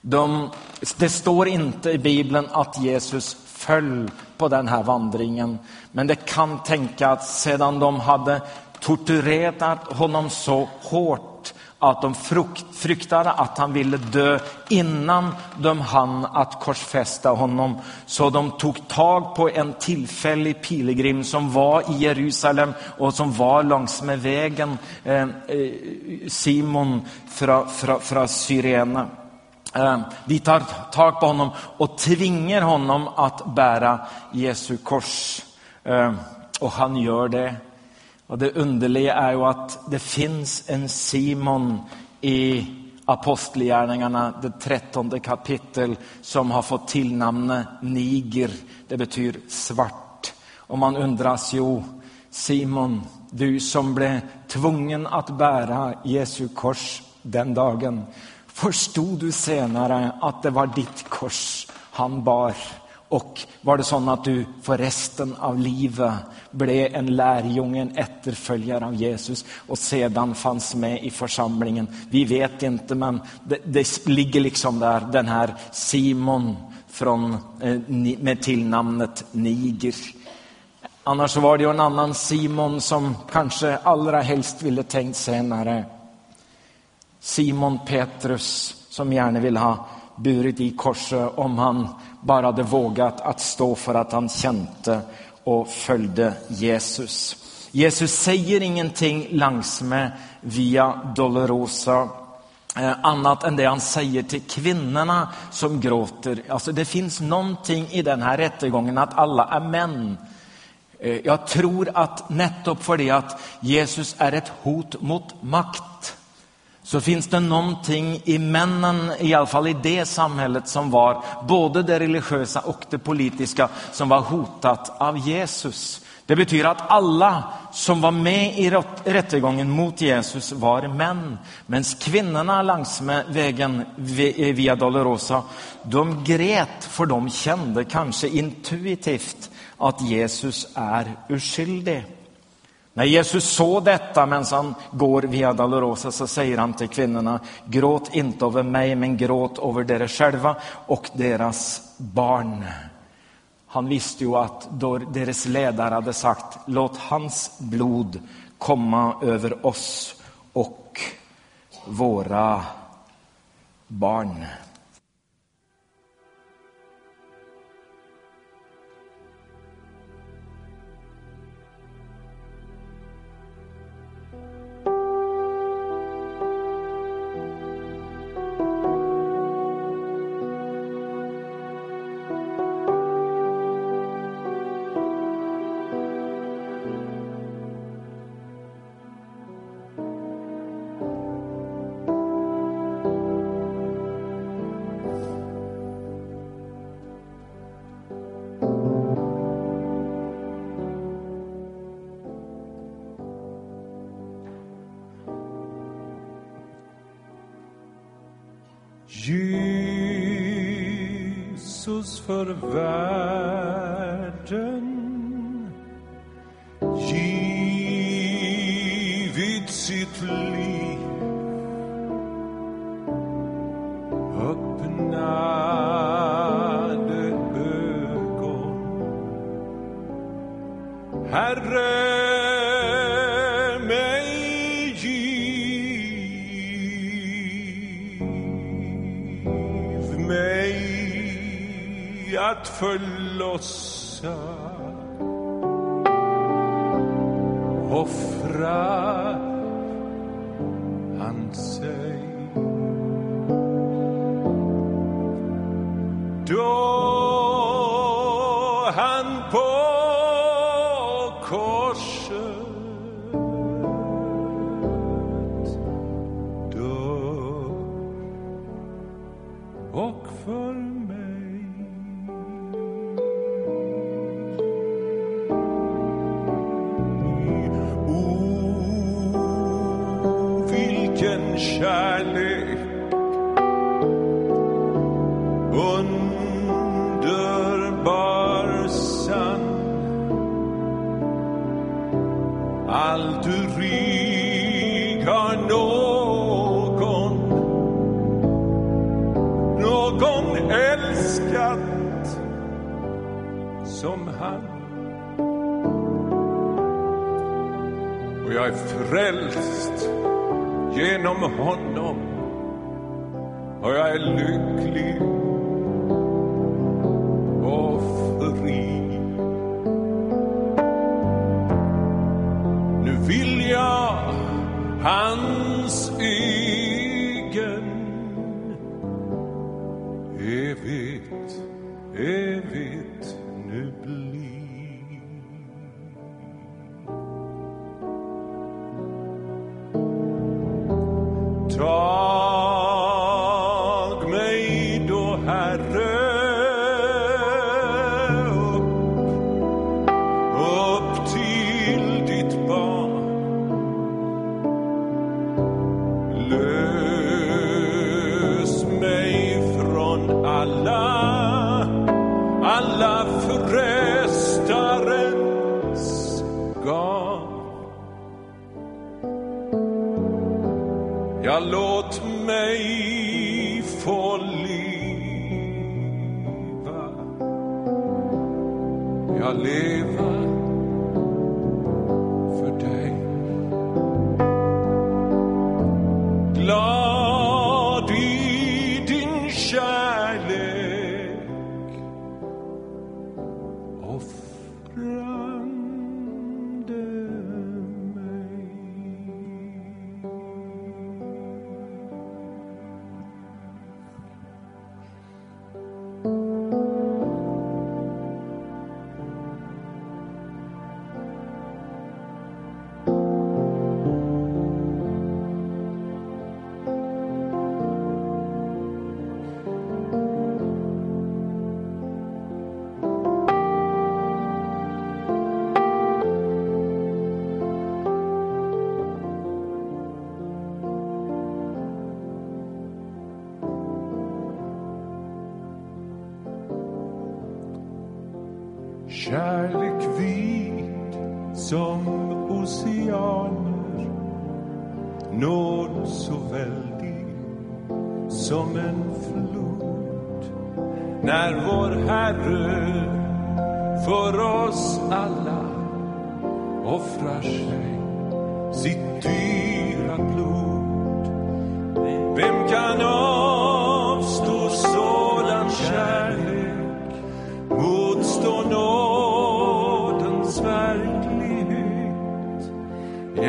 Speaker 3: De, det står inte i Bibeln att Jesus föll på den här vandringen, men det kan tänkas att sedan de hade torturerat honom så hårt att de fruktade att han ville dö innan de hann att korsfästa honom. Så de tog tag på en tillfällig pilgrim som var i Jerusalem och som var längs med vägen, eh, eh, Simon från, Simon från Syrene. Eh, de tar tag på honom och tvingar honom att bära Jesu kors. Och han gör det. Och det underliga är ju att det finns en Simon i Apostlagärningarna, det trettonde kapitel, som har fått tillnamnet Niger. Det betyder svart. Och man undras, ju, Simon, du som blev tvungen att bära Jesu kors den dagen, förstod du senare att det var ditt kors han bar? Och var det så att du för resten av livet blev en lärjunge, en efterföljare av Jesus och sedan fanns med i församlingen? Vi vet inte, men det, det ligger liksom där, den här Simon från, eh, med tillnamnet Niger. Annars var det ju en annan Simon som kanske allra helst ville tänkt senare. Simon Petrus som gärna vill ha burit i korset om han bara hade vågat att stå för att han kände och följde Jesus. Jesus säger ingenting längs med Via Dolorosa eh, annat än det han säger till kvinnorna som gråter. Alltså det finns någonting i den här rättegången att alla är män. Eh, jag tror att nettopp för det att Jesus är ett hot mot makt så finns det någonting i männen, i alla fall i det samhället som var både det religiösa och det politiska, som var hotat av Jesus. Det betyder att alla som var med i rättegången mot Jesus var män. Medan kvinnorna längs med vägen eh, via Dolorosa, de grät för de kände kanske intuitivt att Jesus är oskyldig. När Jesus såg detta medan han går via Dolorosa så säger han till kvinnorna, gråt inte över mig men gråt över er själva och deras barn. Han visste ju att då deras ledare hade sagt, låt hans blod komma över oss och våra barn.
Speaker 2: Jesus för världen. Givit sitt liv. Öppnade ögon. Herre att förlossa. Offra han sig. Då han på korset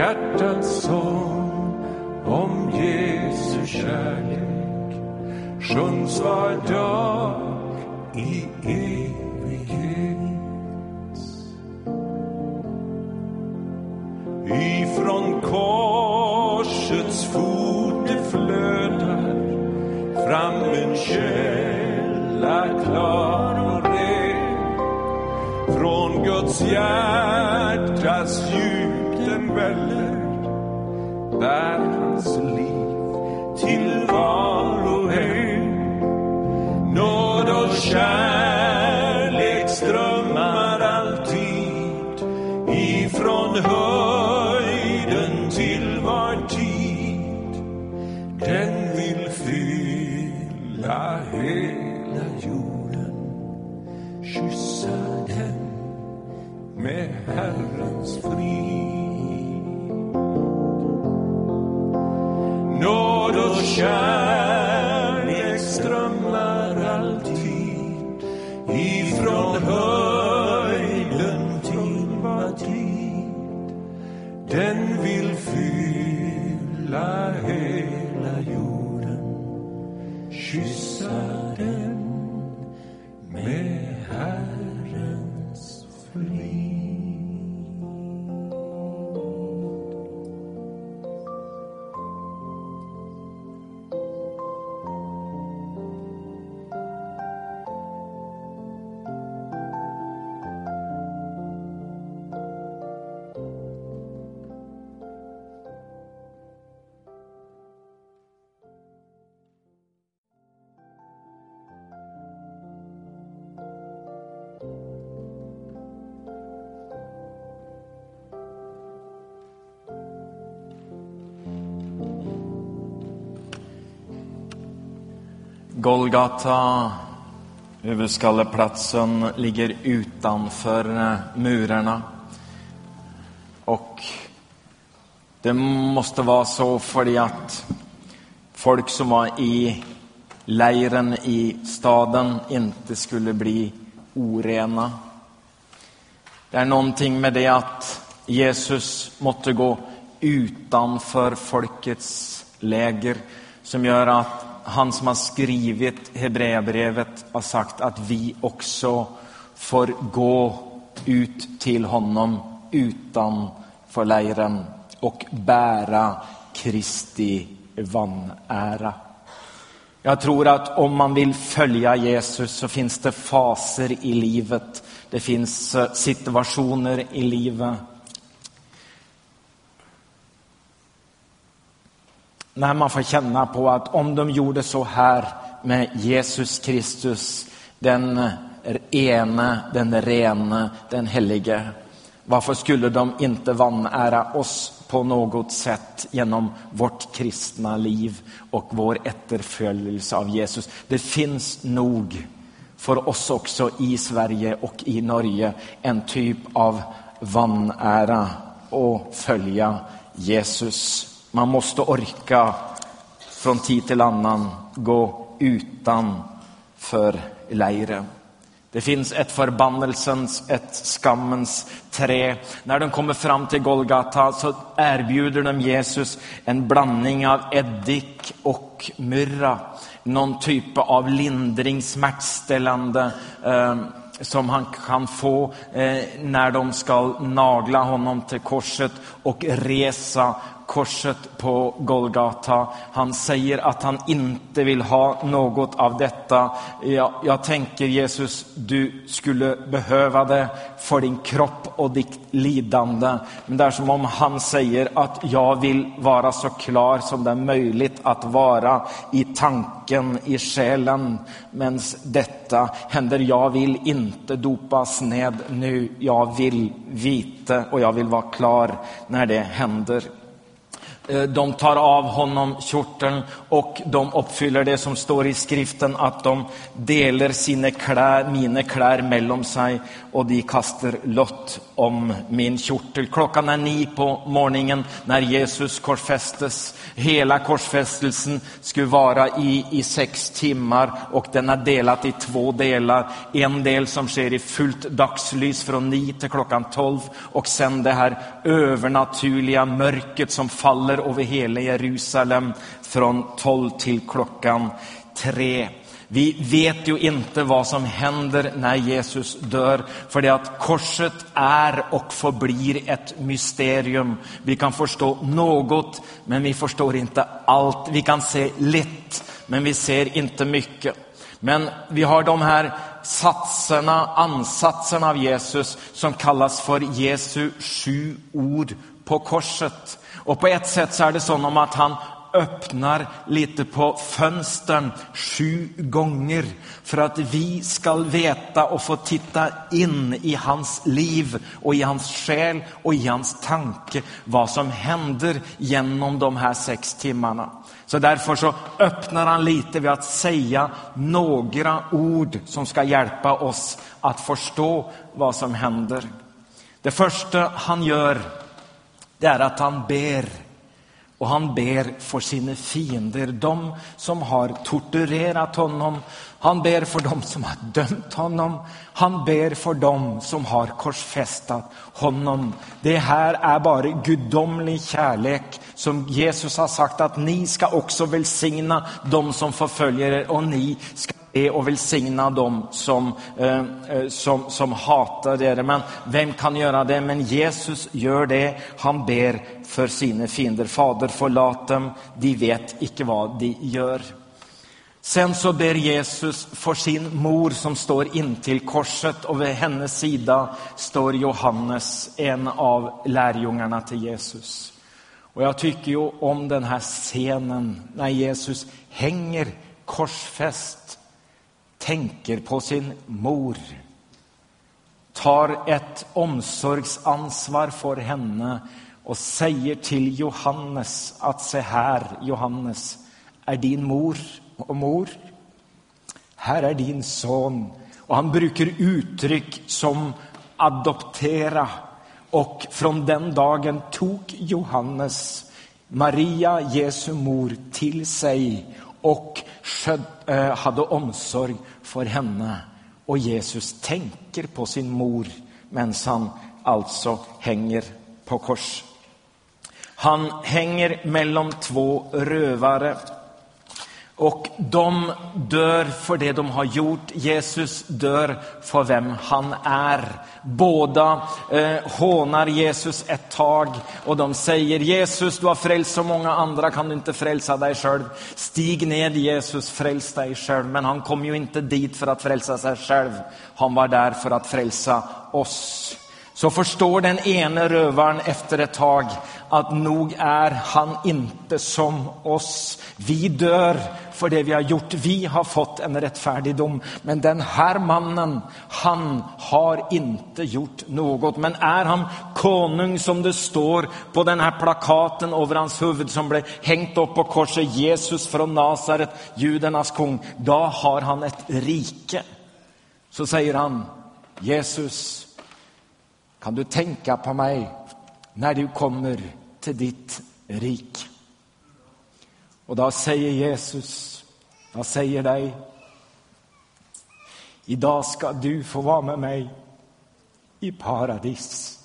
Speaker 2: Hjärtats sång om Jesu kärlek sjungs var dag i
Speaker 3: Golgata, huvudskalleplatsen, ligger utanför eh, murarna. Och det måste vara så för att folk som var i lägren i staden inte skulle bli orena. Det är någonting med det att Jesus måste gå utanför folkets läger som gör att han som har skrivit Hebreerbrevet har sagt att vi också får gå ut till honom utanför lägren och bära Kristi vanära. Jag tror att om man vill följa Jesus så finns det faser i livet. Det finns eh, situationer i livet när man får känna på att om de gjorde så här med Jesus Kristus, den ene, den rene, den helige, varför skulle de inte vanära oss på något sätt genom vårt kristna liv och vår efterföljelse av Jesus? Det finns nog för oss också i Sverige och i Norge en typ av vanära och följa Jesus. Man måste orka från tid till annan gå utanför lägret. Det finns ett förbannelsens, ett skammens trä. När de kommer fram till Golgata så erbjuder de Jesus en blandning av eddik och myrra. Någon typ av lindring, smärtställande eh, som han kan få eh, när de ska nagla honom till korset och resa korset på Golgata. Han säger att han inte vill ha något av detta. Jag, jag tänker Jesus, du skulle behöva det för din kropp och ditt lidande. Men det är som om han säger att jag vill vara så klar som det är möjligt att vara i tanken, i själen. Men detta händer, jag vill inte dopas ned nu. Jag vill vite och jag vill vara klar när det händer. Eh, de tar av honom kjorteln och de uppfyller det som står i skriften att de delar sina kläder, mina kläder mellan sig och de kastar lott om min kjortel. Klockan är nio på morgonen när Jesus korsfästes. Hela korsfästelsen skulle vara i, i sex timmar och den är delad i två delar. En del som sker i fullt dagslys från nio till klockan tolv och sen det här övernaturliga mörkret som faller över hela Jerusalem från tolv till klockan tre. Vi vet ju inte vad som händer när Jesus dör, för det att korset är och förblir ett mysterium. Vi kan förstå något, men vi förstår inte allt. Vi kan se lite, men vi ser inte mycket. Men vi har de här satserna, ansatserna av Jesus som kallas för Jesu sju ord på korset. Och på ett sätt så är det som att han öppnar lite på fönstren sju gånger för att vi ska veta och få titta in i hans liv och i hans själ och i hans tanke vad som händer genom de här sex timmarna. Så därför så öppnar han lite vid att säga några ord som ska hjälpa oss att förstå vad som händer. Det första han gör det är att han ber och han ber för sina fiender, de som har torturerat honom. Han ber för dem som har dömt honom. Han ber för dem som har korsfästat honom. Det här är bara gudomlig kärlek som Jesus har sagt att ni ska också välsigna dem som förföljer er och ni ska be och välsigna dem som, eh, eh som, som hatar er. Men vem kan göra det? Men Jesus gör det. Han ber för sina fiender. Fader, förlåt dem. De vet icke vad de gör. Sen så ber Jesus för sin mor som står intill korset och vid hennes sida står Johannes, en av lärjungarna till Jesus. Och jag tycker ju om den här scenen när Jesus hänger korsfäst tänker på sin mor, tar ett omsorgsansvar för henne och säger till Johannes att se här, Johannes, är din mor och mor. Här är din son. Och han brukar uttryck som adoptera. Och från den dagen tog Johannes Maria, Jesu mor, till sig och eh, hade omsorg för henne. Och Jesus tänker på sin mor medan han alltså hänger på kors. Han hänger mellan två rövare. Och de dör för det de har gjort. Jesus dör för vem han är. Båda eh, hånar Jesus ett tag och de säger Jesus, du har frälst så många andra, kan du inte frälsa dig själv? Stig ned Jesus, fräls dig själv. Men han kom ju inte dit för att frälsa sig själv. Han var där för att frälsa oss så förstår den ene rövaren efter ett tag att nog är han inte som oss. Vi dör för det vi har gjort. Vi har fått en rättfärdig dom. Men den här mannen, han har inte gjort något. Men är han konung som det står på den här plakaten över hans huvud som blev hängt upp på korset, Jesus från Nasaret, judarnas kung, då har han ett rike. Så säger han, Jesus, kan du tänka på mig när du kommer till ditt rik? Och då säger Jesus, jag säger dig, idag ska du få vara med mig i paradis.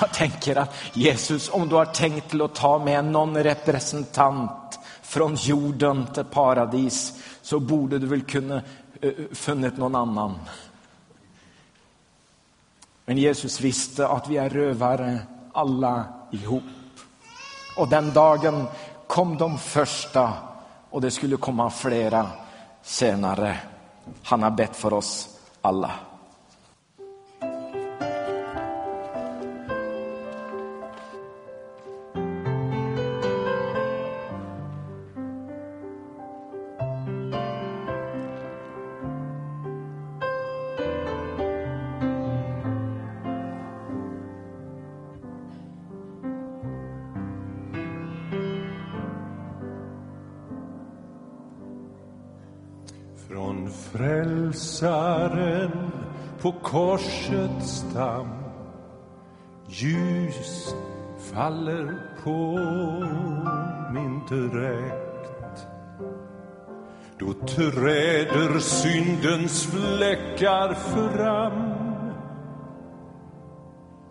Speaker 3: Jag tänker att Jesus, om du har tänkt att ta med någon representant från jorden till paradis så borde du väl kunna eh, eh, funnit någon annan. Men Jesus visste att vi är rövare, alla ihop. Och den dagen kom de första och det skulle komma flera senare. Han har bett för oss alla.
Speaker 2: Frälsaren på korsets stam. Ljus faller på min dräkt. Då träder syndens fläckar fram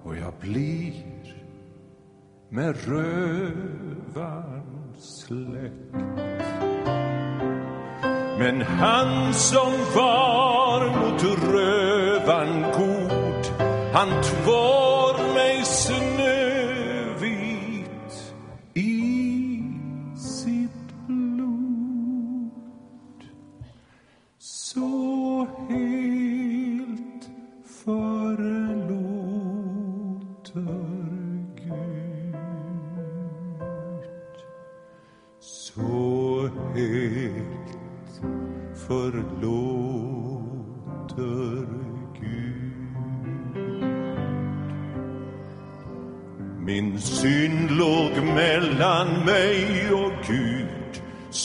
Speaker 2: och jag blir med rövarn släkt men han som var mot rövan god, han tvår mig snövit i sitt blod. Så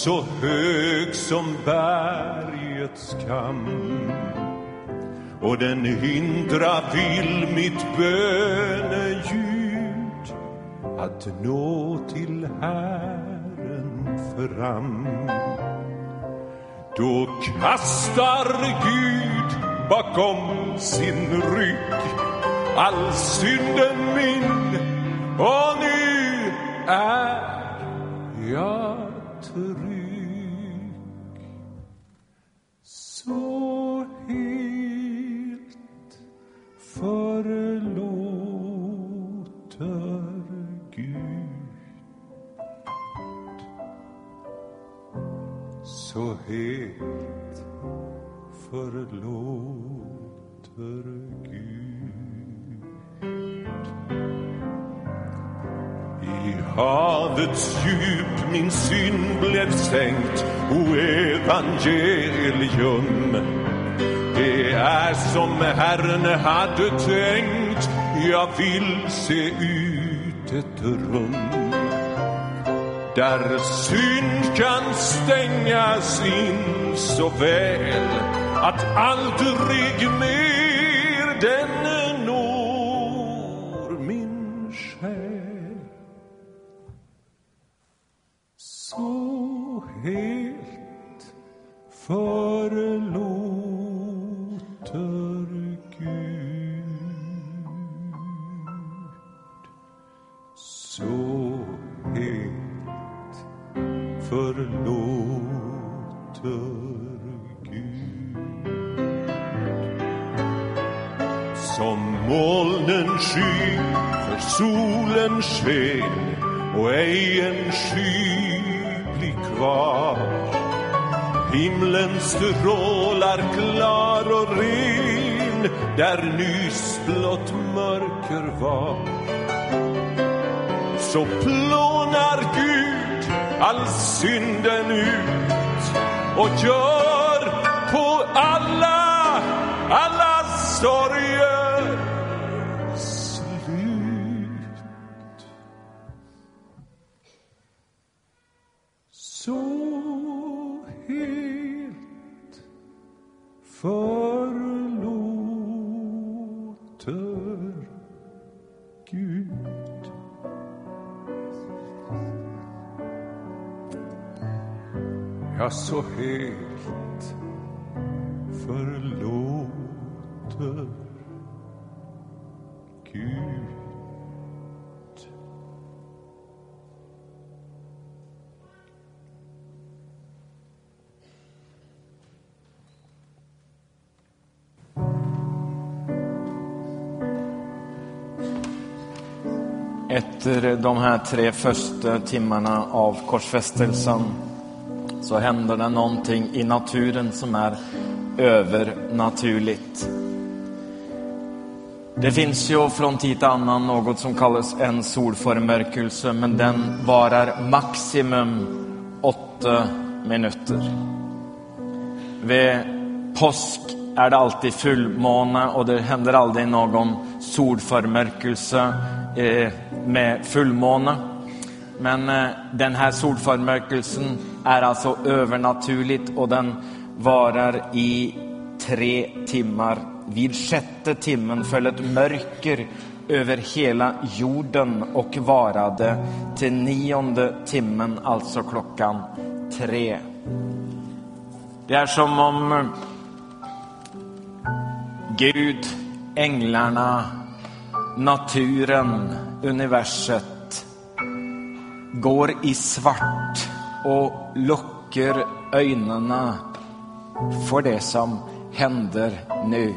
Speaker 2: så hög som bergets kam och den hindra vill mitt böneljud att nå till Herren fram. Då kastar Gud bakom sin rygg all synden min havets djup min synd blev sänkt, o evangelium. Det är som Herren hade tänkt, jag vill se ut ett rum där synd kan stängas in så väl att aldrig mer den helt förlåter Gud. Så helt förlåter Gud. Som molnen sky för solens sken och ej en sky bli kvar. Himlen strålar klar och ren där nyss blott mörker var så plånar Gud all synden ut och gör på alla, alla sorger förlåter Gud. Ja, så helt förlåter Gud.
Speaker 3: Efter de här tre första timmarna av korsfästelsen så händer det någonting i naturen som är övernaturligt. Det finns ju från tid till annan något som kallas en solförmörkelse, men den varar maximum åtta minuter. Vid påsk är det alltid fullmåne och det händer aldrig någon solförmörkelse eh, med fullmåne. Men eh, den här solförmörkelsen är alltså övernaturligt och den varar i tre timmar. Vid sjätte timmen föll ett mörker över hela jorden och varade till nionde timmen, alltså klockan tre. Det är som om Gud, änglarna, naturen, universet går i svart och luckar ögonen för det som händer nu.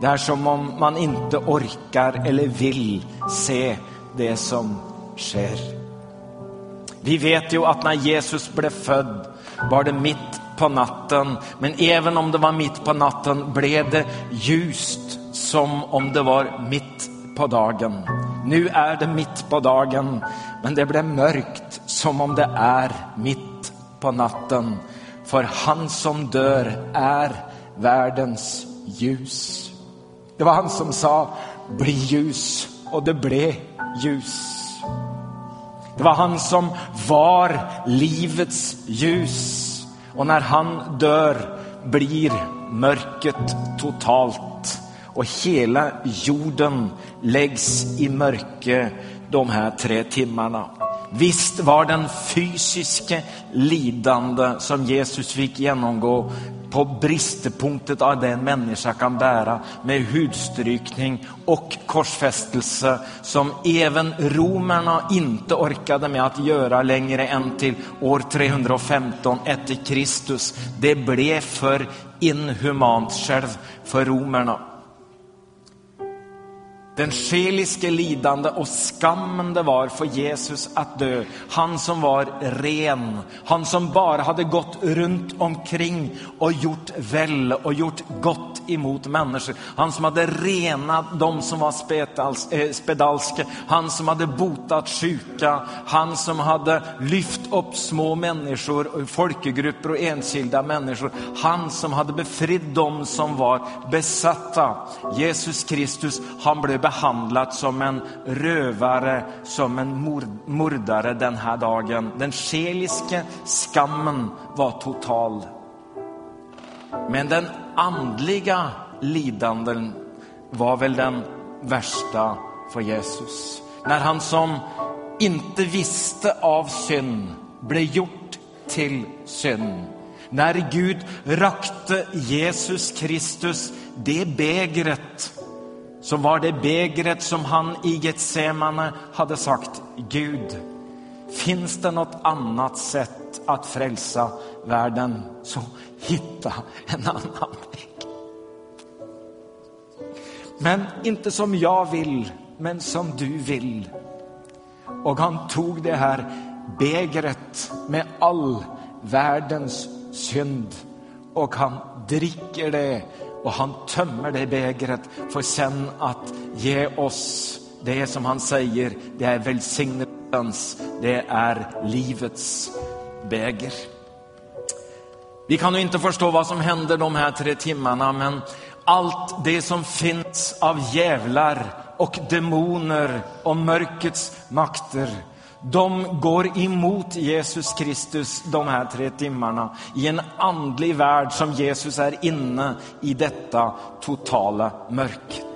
Speaker 3: Det är som om man inte orkar eller vill se det som sker. Vi vet ju att när Jesus blev född var det mitt på natten, men även om det var mitt på natten blev det ljust som om det var mitt på dagen. Nu är det mitt på dagen, men det blev mörkt som om det är mitt på natten. För han som dör är världens ljus. Det var han som sa bli ljus och det blev ljus. Det var han som var livets ljus. Och när han dör blir mörkret totalt och hela jorden läggs i mörker de här tre timmarna. Visst var den fysiska lidande som Jesus fick genomgå på bristepunktet av det en människa kan bära med hudstrykning och korsfästelse som även romerna inte orkade med att göra längre än till år 315 efter Kristus. Det blev för inhumant själv för romerna. Den själiske lidande och skammen det var för Jesus att dö. Han som var ren, han som bara hade gått runt omkring och gjort väl och gjort gott emot människor. Han som hade renat de som var eh, han som hade botat sjuka, han som hade lyft upp små människor, folkgrupper och enskilda människor. Han som hade befritt de som var besatta. Jesus Kristus, han blev behandlat som en rövare, som en mordare den här dagen. Den själiska skammen var total. Men den andliga lidanden var väl den värsta för Jesus. När han som inte visste av synd blev gjort till synd. När Gud rakte Jesus Kristus det begret så var det begret som han i Getsemane hade sagt, Gud, finns det något annat sätt att frälsa världen så hitta en annan väg. Men inte som jag vill, men som du vill. Och han tog det här begret med all världens synd och han dricker det och han tömmer det bägret för sen att ge oss det som han säger, det är välsignelsens, det är livets bäger. Vi kan ju inte förstå vad som händer de här tre timmarna, men allt det som finns av djävlar och demoner och mörkrets makter de går emot Jesus Kristus de här tre timmarna i en andlig värld som Jesus är inne i detta totala mörker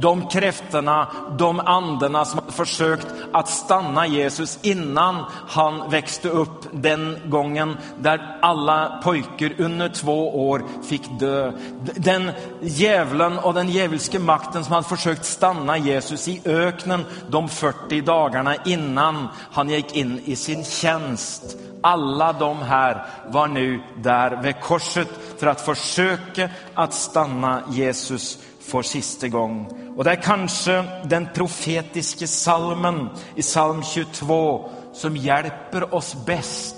Speaker 3: de kräftorna, de andarna som hade försökt att stanna Jesus innan han växte upp den gången där alla pojkar under två år fick dö. Den djävulen och den djävulska makten som hade försökt stanna Jesus i öknen de 40 dagarna innan han gick in i sin tjänst. Alla de här var nu där vid korset för att försöka att stanna Jesus for sista gang. Och det är kanske den profetiska salmen i psalm 22 som hjälper oss bäst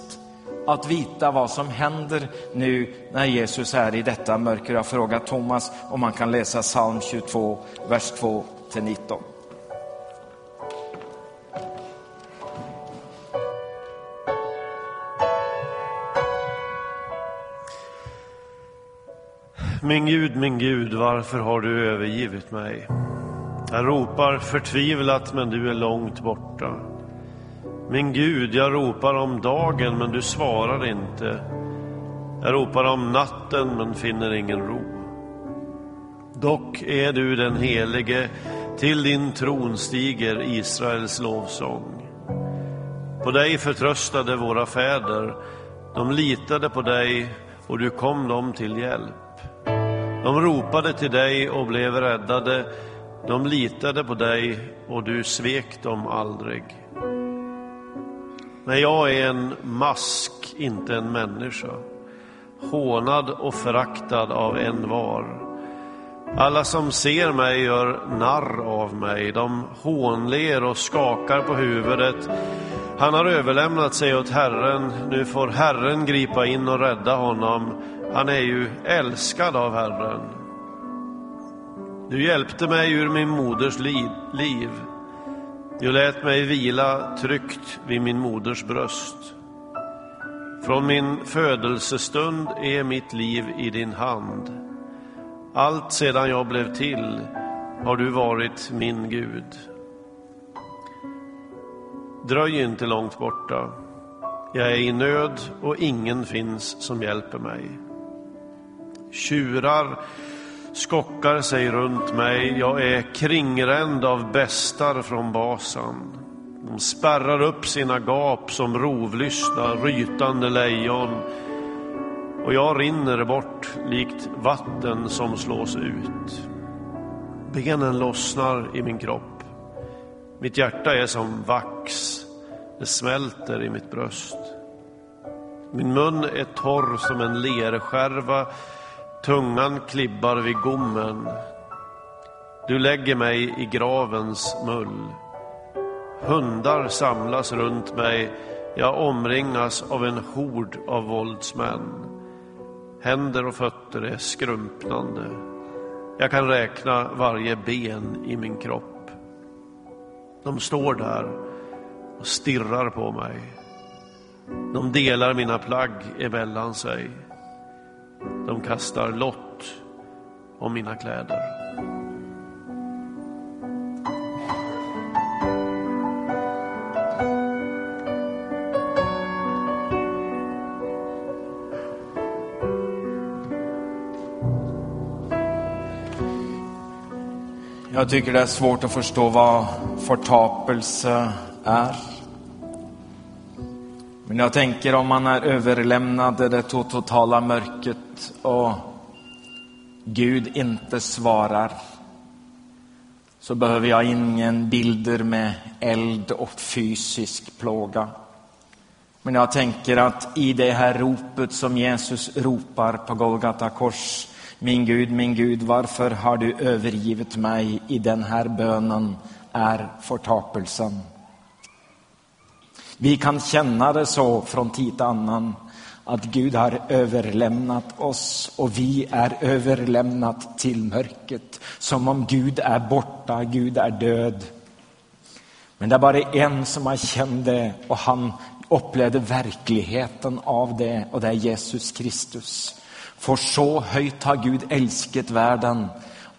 Speaker 3: att veta vad som händer nu när Jesus är i detta mörker. Jag frågar Thomas om han kan läsa psalm 22, vers 2 till 19.
Speaker 1: Min Gud, min Gud, varför har du övergivit mig? Jag ropar förtvivlat, men du är långt borta. Min Gud, jag ropar om dagen, men du svarar inte. Jag ropar om natten, men finner ingen ro. Dock är du den helige, till din tron stiger Israels lovsång. På dig förtröstade våra fäder, de litade på dig och du kom dem till hjälp. De ropade till dig och blev räddade. De litade på dig och du svek dem aldrig. Men jag är en mask, inte en människa. Hånad och föraktad av en var. Alla som ser mig gör narr av mig. De hånler och skakar på huvudet. Han har överlämnat sig åt Herren. Nu får Herren gripa in och rädda honom. Han är ju älskad av Herren. Du hjälpte mig ur min moders liv. Du lät mig vila tryggt vid min moders bröst. Från min födelsestund är mitt liv i din hand. Allt sedan jag blev till har du varit min Gud. Dröj inte långt borta. Jag är i nöd och ingen finns som hjälper mig. Tjurar skockar sig runt mig. Jag är kringränd av bestar från Basan. De spärrar upp sina gap som rovlystna, rytande lejon. Och jag rinner bort likt vatten som slås ut. Benen lossnar i min kropp. Mitt hjärta är som vax. Det smälter i mitt bröst. Min mun är torr som en lerskärva Tungan klibbar vid gommen. Du lägger mig i gravens mull. Hundar samlas runt mig. Jag omringas av en hord av våldsmän. Händer och fötter är skrumpnande. Jag kan räkna varje ben i min kropp. De står där och stirrar på mig. De delar mina plagg emellan sig. De kastar lott om mina kläder.
Speaker 3: Jag tycker det är svårt att förstå vad förtapelse är. Men jag tänker om man är överlämnad det totala mörkret och Gud inte svarar så behöver jag ingen bilder med eld och fysisk plåga. Men jag tänker att i det här ropet som Jesus ropar på Golgata kors Min Gud, min Gud, varför har du övergivit mig? I den här bönen är förtapelsen. Vi kan känna det så från tid till annan att Gud har överlämnat oss och vi är överlämnat till mörkret. Som om Gud är borta, Gud är död. Men det är bara en som har känt det och han upplevde verkligheten av det och det är Jesus Kristus. För så höjt har Gud älskat världen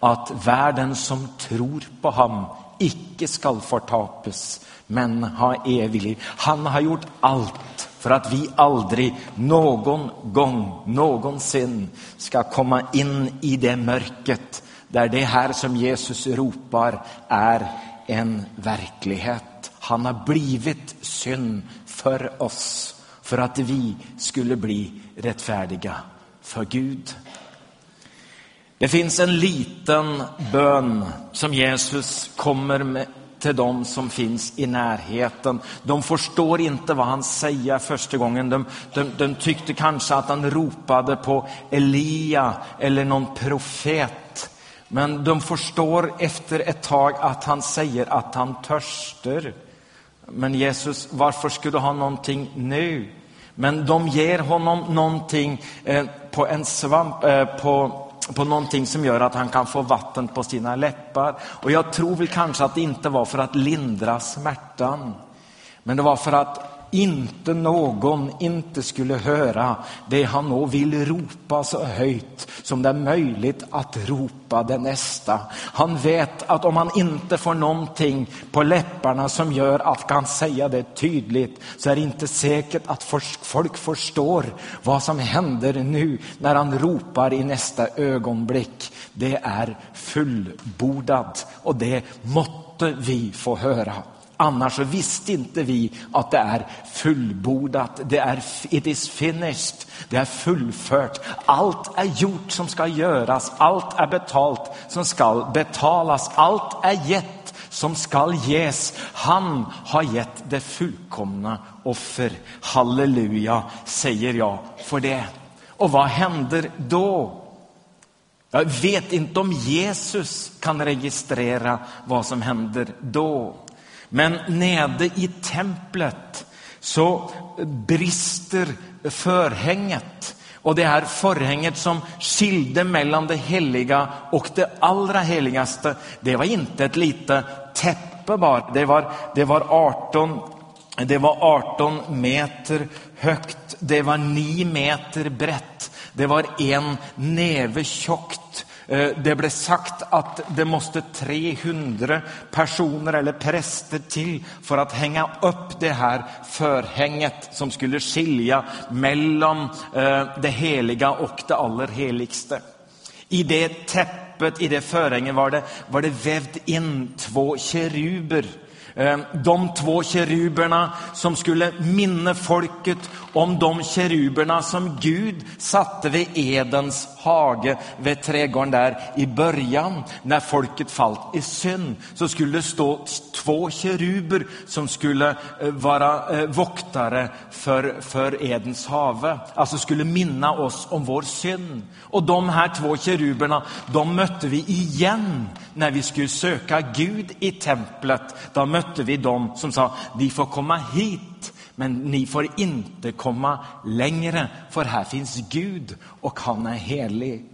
Speaker 3: att världen som tror på honom icke skall förtapas men ha evig liv. Han har gjort allt för att vi aldrig någon gång, någonsin ska komma in i det mörkret där det här som Jesus ropar är en verklighet. Han har blivit synd för oss för att vi skulle bli rättfärdiga för Gud. Det finns en liten bön som Jesus kommer med till dem som finns i närheten. De förstår inte vad han säger första gången. De, de, de tyckte kanske att han ropade på Elia eller någon profet. Men de förstår efter ett tag att han säger att han törstar. Men Jesus, varför skulle du ha någonting nu? Men de ger honom någonting eh, på en svamp, eh, på, på någonting som gör att han kan få vatten på sina läppar. Och jag tror väl kanske att det inte var för att lindra smärtan. Men det var för att inte någon inte skulle höra det han nå vill ropa så högt som det är möjligt att ropa det nästa. Han vet att om han inte får någonting på läpparna som gör att han kan säga det tydligt så är det inte säkert att folk förstår vad som händer nu när han ropar i nästa ögonblick. Det är fullbordat och det måtte vi få höra. Annars så visste inte vi att det är fullbordat. Det är it is finished. Det är fullfört. Allt är gjort som ska göras. Allt är betalt som ska betalas. Allt är gett som ska ges. Han har gett det fullkomna offer. Halleluja, säger jag för det. Och vad händer då? Jag vet inte om Jesus kan registrera vad som händer då. Men nere i templet så brister förhänget. Och det här förhänget som skilde mellan det heliga och det allra heligaste, det var inte ett litet täppe bara. Det var, det var 18 det var 18 meter högt, det var 9 meter brett, det var en näve tjockt Eh, Eh, det blev sagt att det måste 300 personer eller präster till för att hänga upp det här förhänget som skulle skilja mellan eh, det heliga och det allerheligste. I det täppet, i det förhänget var det, var det vävt in två keruber eh, de två keruberna som skulle minna folket om de keruberna som Gud satte vid Edens hage, vid trädgården där i början. När folket fallit i synd så skulle det stå två keruber som skulle eh, vara eh, voktare för, för Edens have, alltså skulle minna oss om vår synd. Och de här två keruberna, de mötte vi igen när vi skulle söka Gud i templet. Då mötte vi dem som sa, ni får komma hit, men ni får inte komma längre, för här finns Gud och han är helig.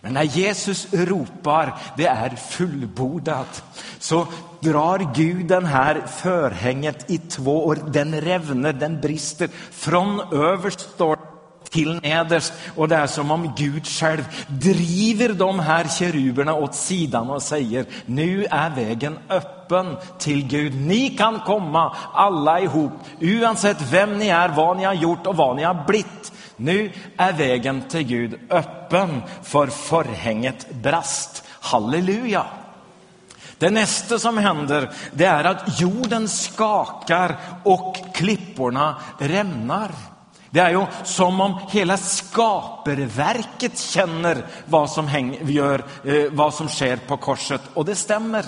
Speaker 3: Men när Jesus ropar, det är fullbordat, så drar Gud den här förhänget i två år. Den revner, den brister. Från överst står till nederst och det är som om Gud själv driver de här keruberna åt sidan och säger nu är vägen öppen till Gud. Ni kan komma alla ihop, oavsett vem ni är, vad ni har gjort och vad ni har blivit. Nu är vägen till Gud öppen för förhänget brast. Halleluja! Det nästa som händer det är att jorden skakar och klipporna rämnar. Det är ju som om hela skaperverket känner vad som, häng, gör, eh, vad som sker på korset. Och det stämmer.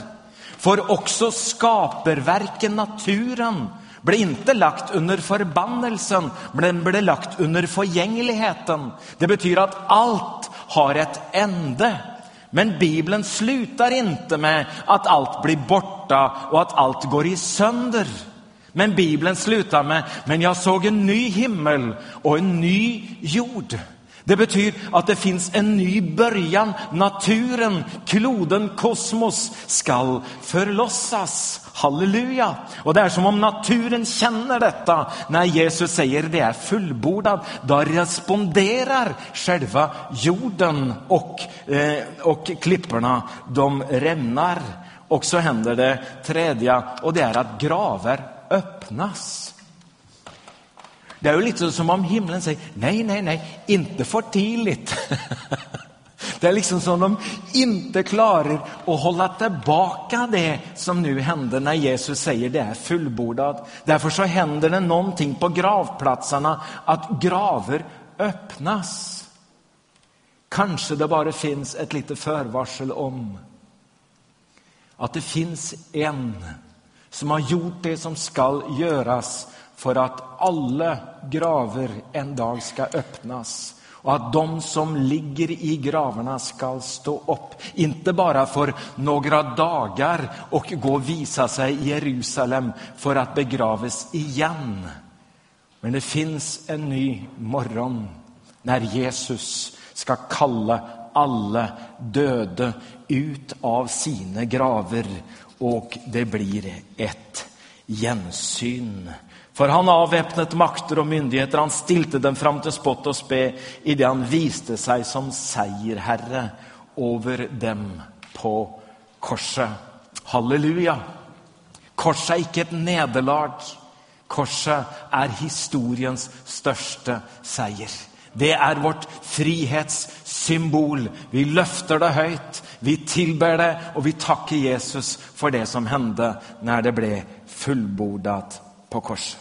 Speaker 3: För också skaperverken, naturen, blev inte lagt under förbannelsen, men blev lagt under förgängligheten. Det betyder att allt har ett ände. Men Bibeln slutar inte med att allt blir borta och att allt går i sönder. Men Bibeln slutar med, men jag såg en ny himmel och en ny jord. Det betyder att det finns en ny början. Naturen, kloden, kosmos skall förlossas. Halleluja! Och det är som om naturen känner detta när Jesus säger det är fullbordat. Då responderar själva jorden och, eh, och klipporna, de rämnar. Och så händer det tredje och det är att graver öppnas. Det är ju lite som om himlen säger nej, nej, nej, inte för tidigt. Det är liksom som de inte klarar att hålla tillbaka det som nu händer när Jesus säger det är fullbordat. Därför så händer det någonting på gravplatserna, att graver öppnas. Kanske det bara finns ett litet förvarsel om att det finns en som har gjort det som skall göras för att alla graver en dag ska öppnas. och att de som ligger i gravarna skall stå upp, inte bara för några dagar och gå och visa sig i Jerusalem för att begravas igen. Men det finns en ny morgon när Jesus ska kalla alla döda ut av sina graver och det blir ett gensyn. För han avväpnet makter och myndigheter, han stilte dem fram till spott och spe i det han viste sig som seierherre över dem på korset. Halleluja! Korset är inte ett nederlag. Korset är historiens största seger. Det är vårt frihetssymbol. Vi löfter det högt, vi tillber det och vi tackar Jesus för det som hände när det blev fullbordat på korset.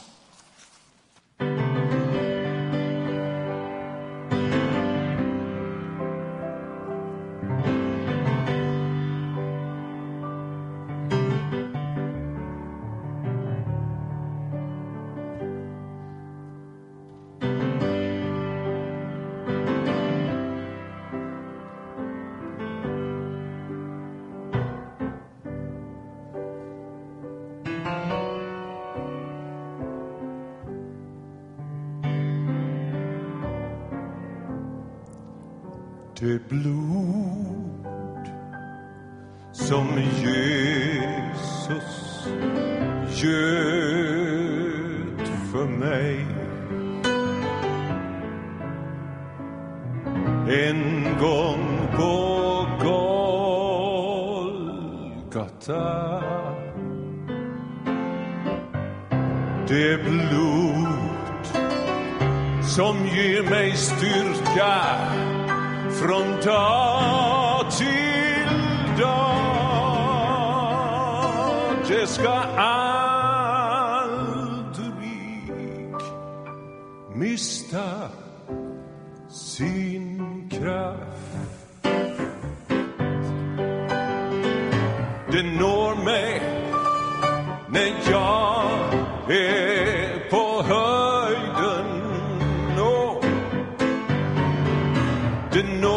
Speaker 2: Det når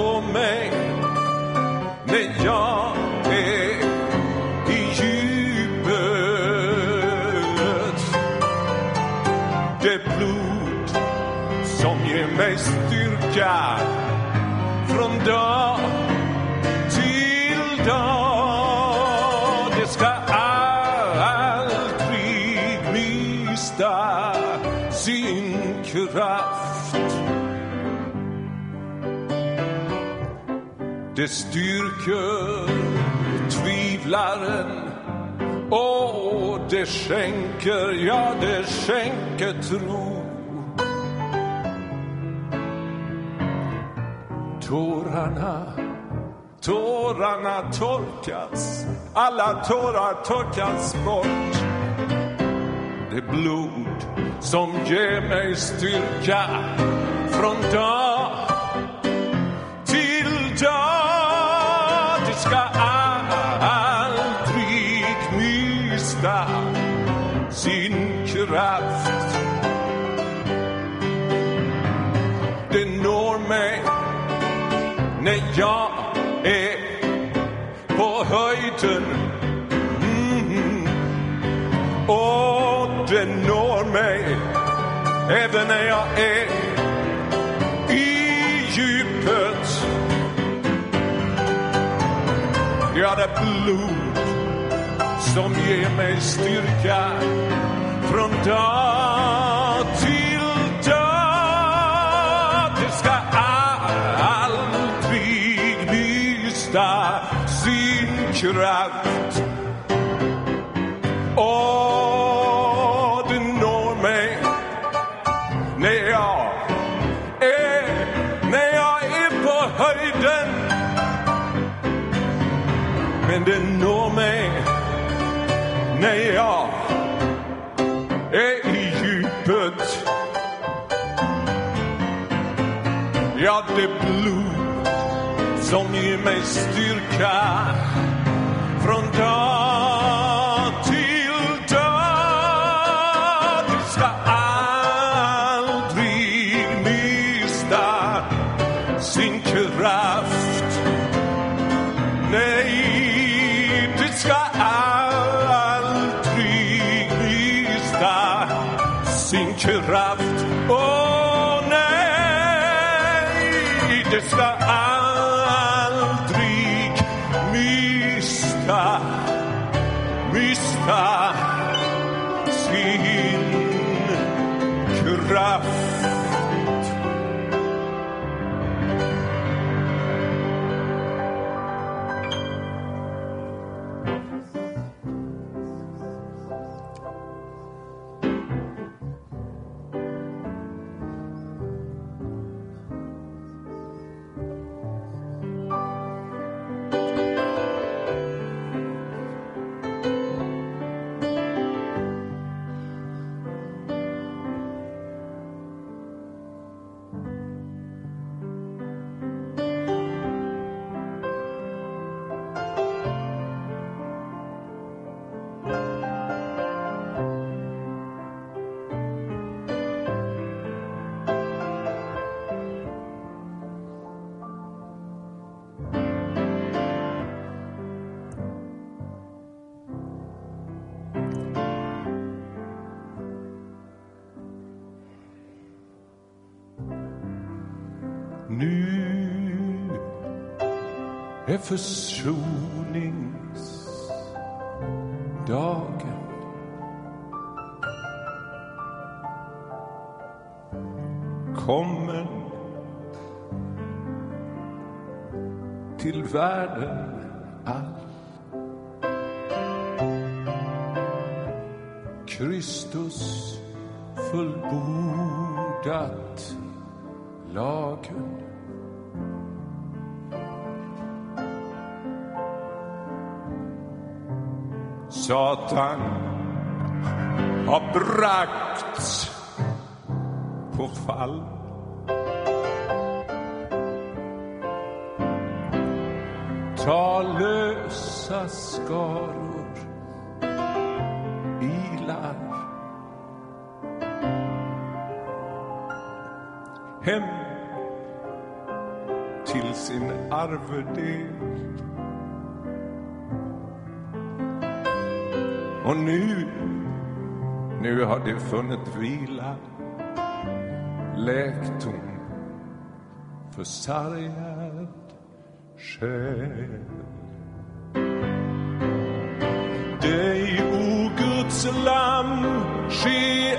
Speaker 2: Det styrker tvivlaren och det skänker, ja det skänker tro. Tårarna, tårarna torkas, alla tårar torkas bort. Det blod som ger mig styrka från dagen är på höjden. Mm. Och det når mig även när jag är i djupet. Ja, det blod som ger mig styrka från dag sin kraft. Och det når mig när jag är, när jag är på höjden. Men det når mig när jag är i djupet. Ja, det blod som ger mig styrka från försoningsdagen. Kommen till världen Satan har bragts på fall. Ta lösa skaror ilar hem till sin arvedel. Och nu, nu har du funnit vila, läktorn för sargad själ. Dig, o Guds lamm, ske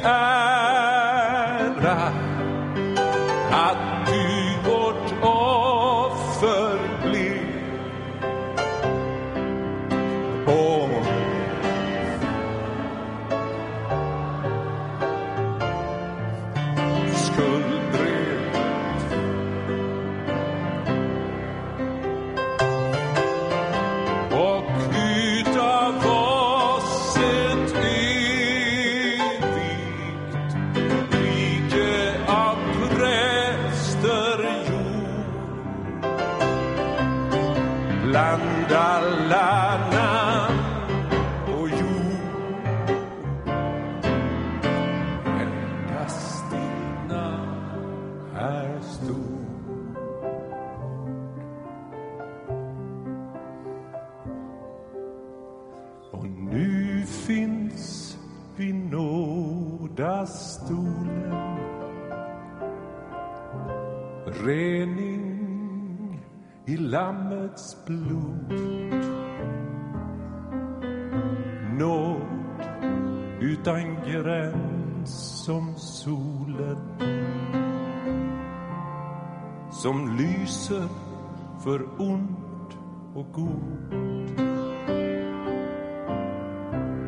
Speaker 2: blod. Nåd utan gräns som solen som lyser för ont och god.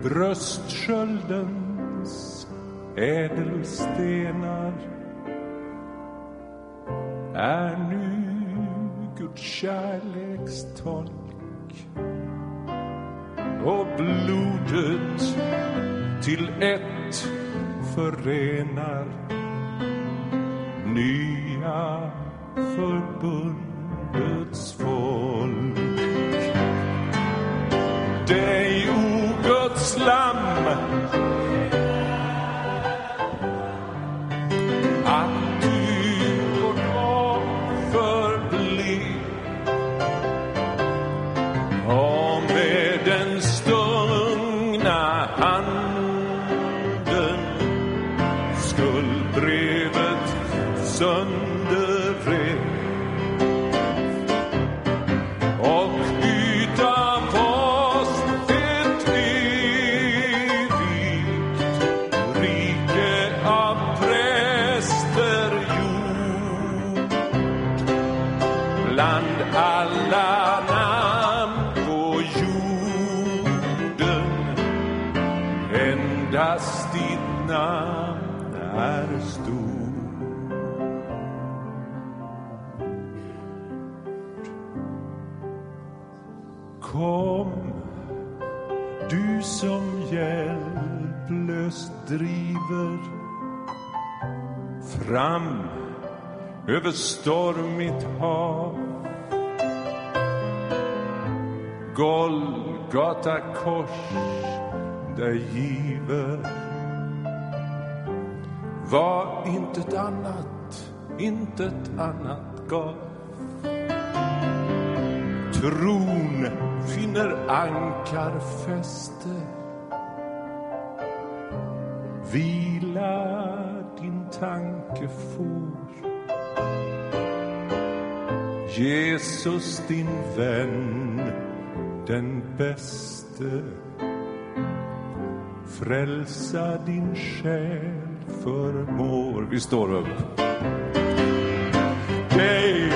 Speaker 2: Bröstsköldens ädelstenar är nu kärlekstolk och blodet till ett förenar nya förbundets folk. Över stormigt hav. Golgata kors där giver var intet annat, intet annat gav. Tron finner ankarfäste Vila din tanke får Jesus din vän, den bäste Frälsa din själ förmår Vi står upp. Dig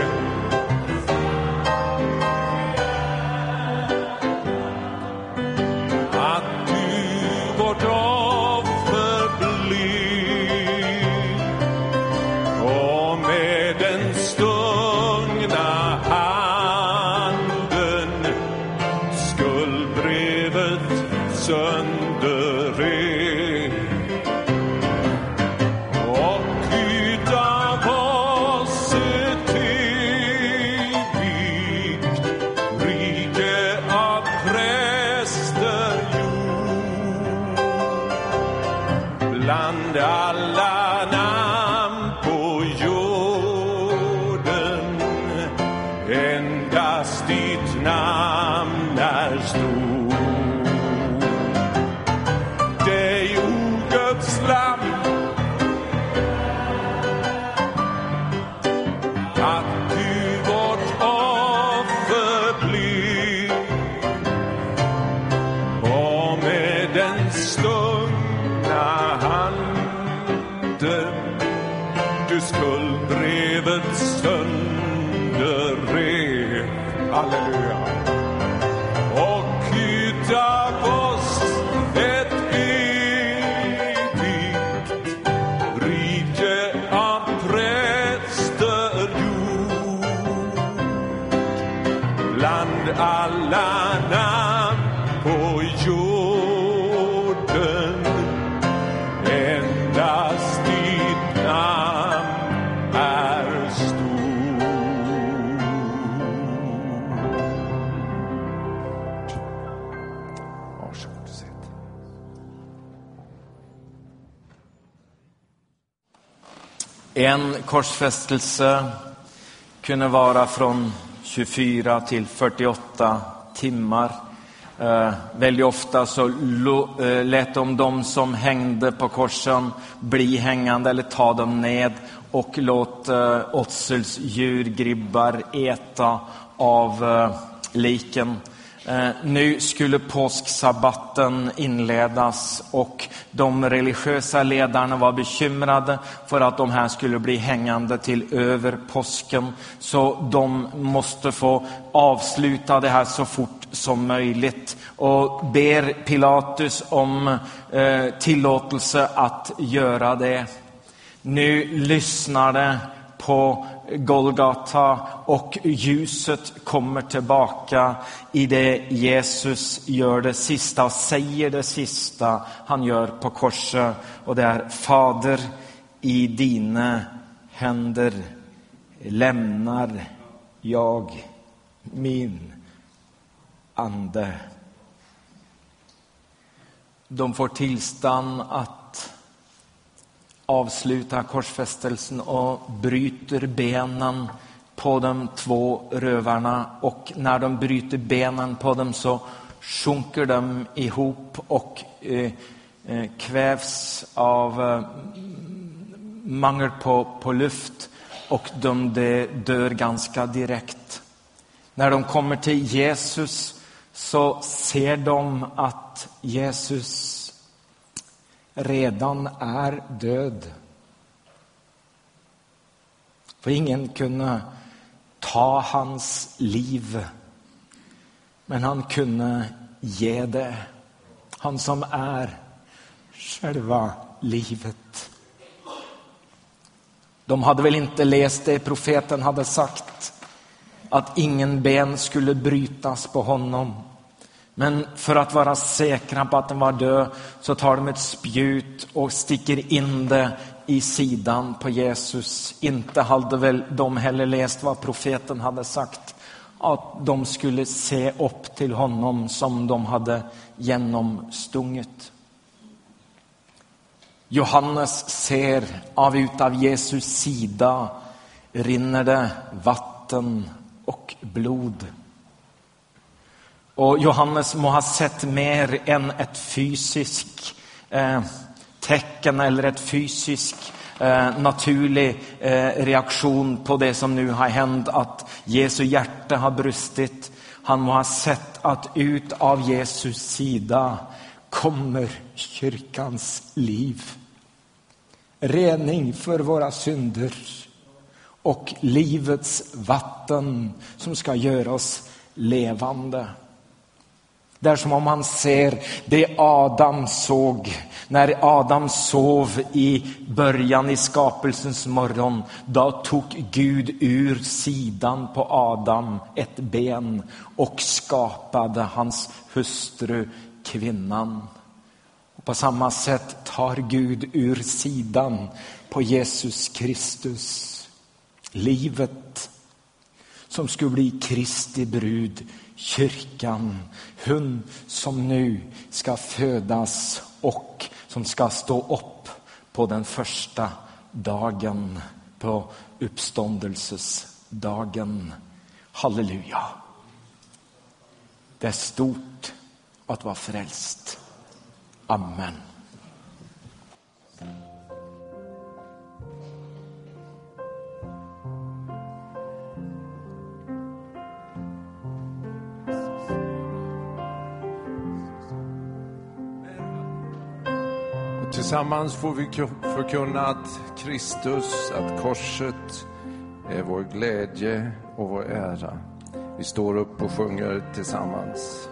Speaker 2: levet sönder rev. Halleluja.
Speaker 3: En korsfästelse kunde vara från 24 till 48 timmar. Eh, väldigt ofta så lo, eh, lät de de som hängde på korsen bli hängande eller ta dem ned och låt eh, åtselsdjur, gribbar, äta av eh, liken. Eh, nu skulle påsksabbatten inledas och de religiösa ledarna var bekymrade för att de här skulle bli hängande till över påsken. Så de måste få avsluta det här så fort som möjligt och ber Pilatus om eh, tillåtelse att göra det. Nu lyssnar det på Golgata och ljuset kommer tillbaka i det Jesus gör det sista och säger det sista han gör på korset. Och det är Fader, i dina händer lämnar jag min ande. De får tillstånd att avslutar korsfästelsen och bryter benen på de två rövarna. Och när de bryter benen på dem så sjunker de ihop och eh, eh kvävs av eh, mangel på, på luft och de, de dör ganska direkt. När de kommer till Jesus så ser de att Jesus redan är död. För ingen kunde ta hans liv, men han kunde ge det. Han som är själva livet. De hade väl inte läst det profeten hade sagt. att ingen ben skulle brytas på honom. Men för att vara säkra på att den var död så tar de ett spjut och sticker in det i sidan på Jesus. Inte hade väl de heller läst vad profeten hade sagt att de skulle se upp till honom som de hade genomstungit. Johannes ser av utav Jesus sida rinner det vatten och blod. Och Johannes må ha sett mer än ett fysiskt eh, tecken eller ett fysiskt eh, naturlig eh, reaktion på det som nu har hänt, att Jesu hjärta har brustit. Han må ha sett att ut av Jesus sida kommer kyrkans liv. Rening för våra synder och livets vatten som ska göra oss levande. Det är som om han ser det Adam såg när Adam sov i början i skapelsens morgon. Då tog Gud ur sidan på Adam ett ben och skapade hans hustru kvinnan. Och på samma sätt tar Gud ur sidan på Jesus Kristus livet som skulle bli Kristi brud, kyrkan, hon som nu ska födas och som ska stå upp på den första dagen, på uppståndelsesdagen. Halleluja. Det är stort att vara frälst. Amen.
Speaker 2: Tillsammans får vi förkunna att Kristus, att korset är vår glädje och vår ära. Vi står upp och sjunger tillsammans.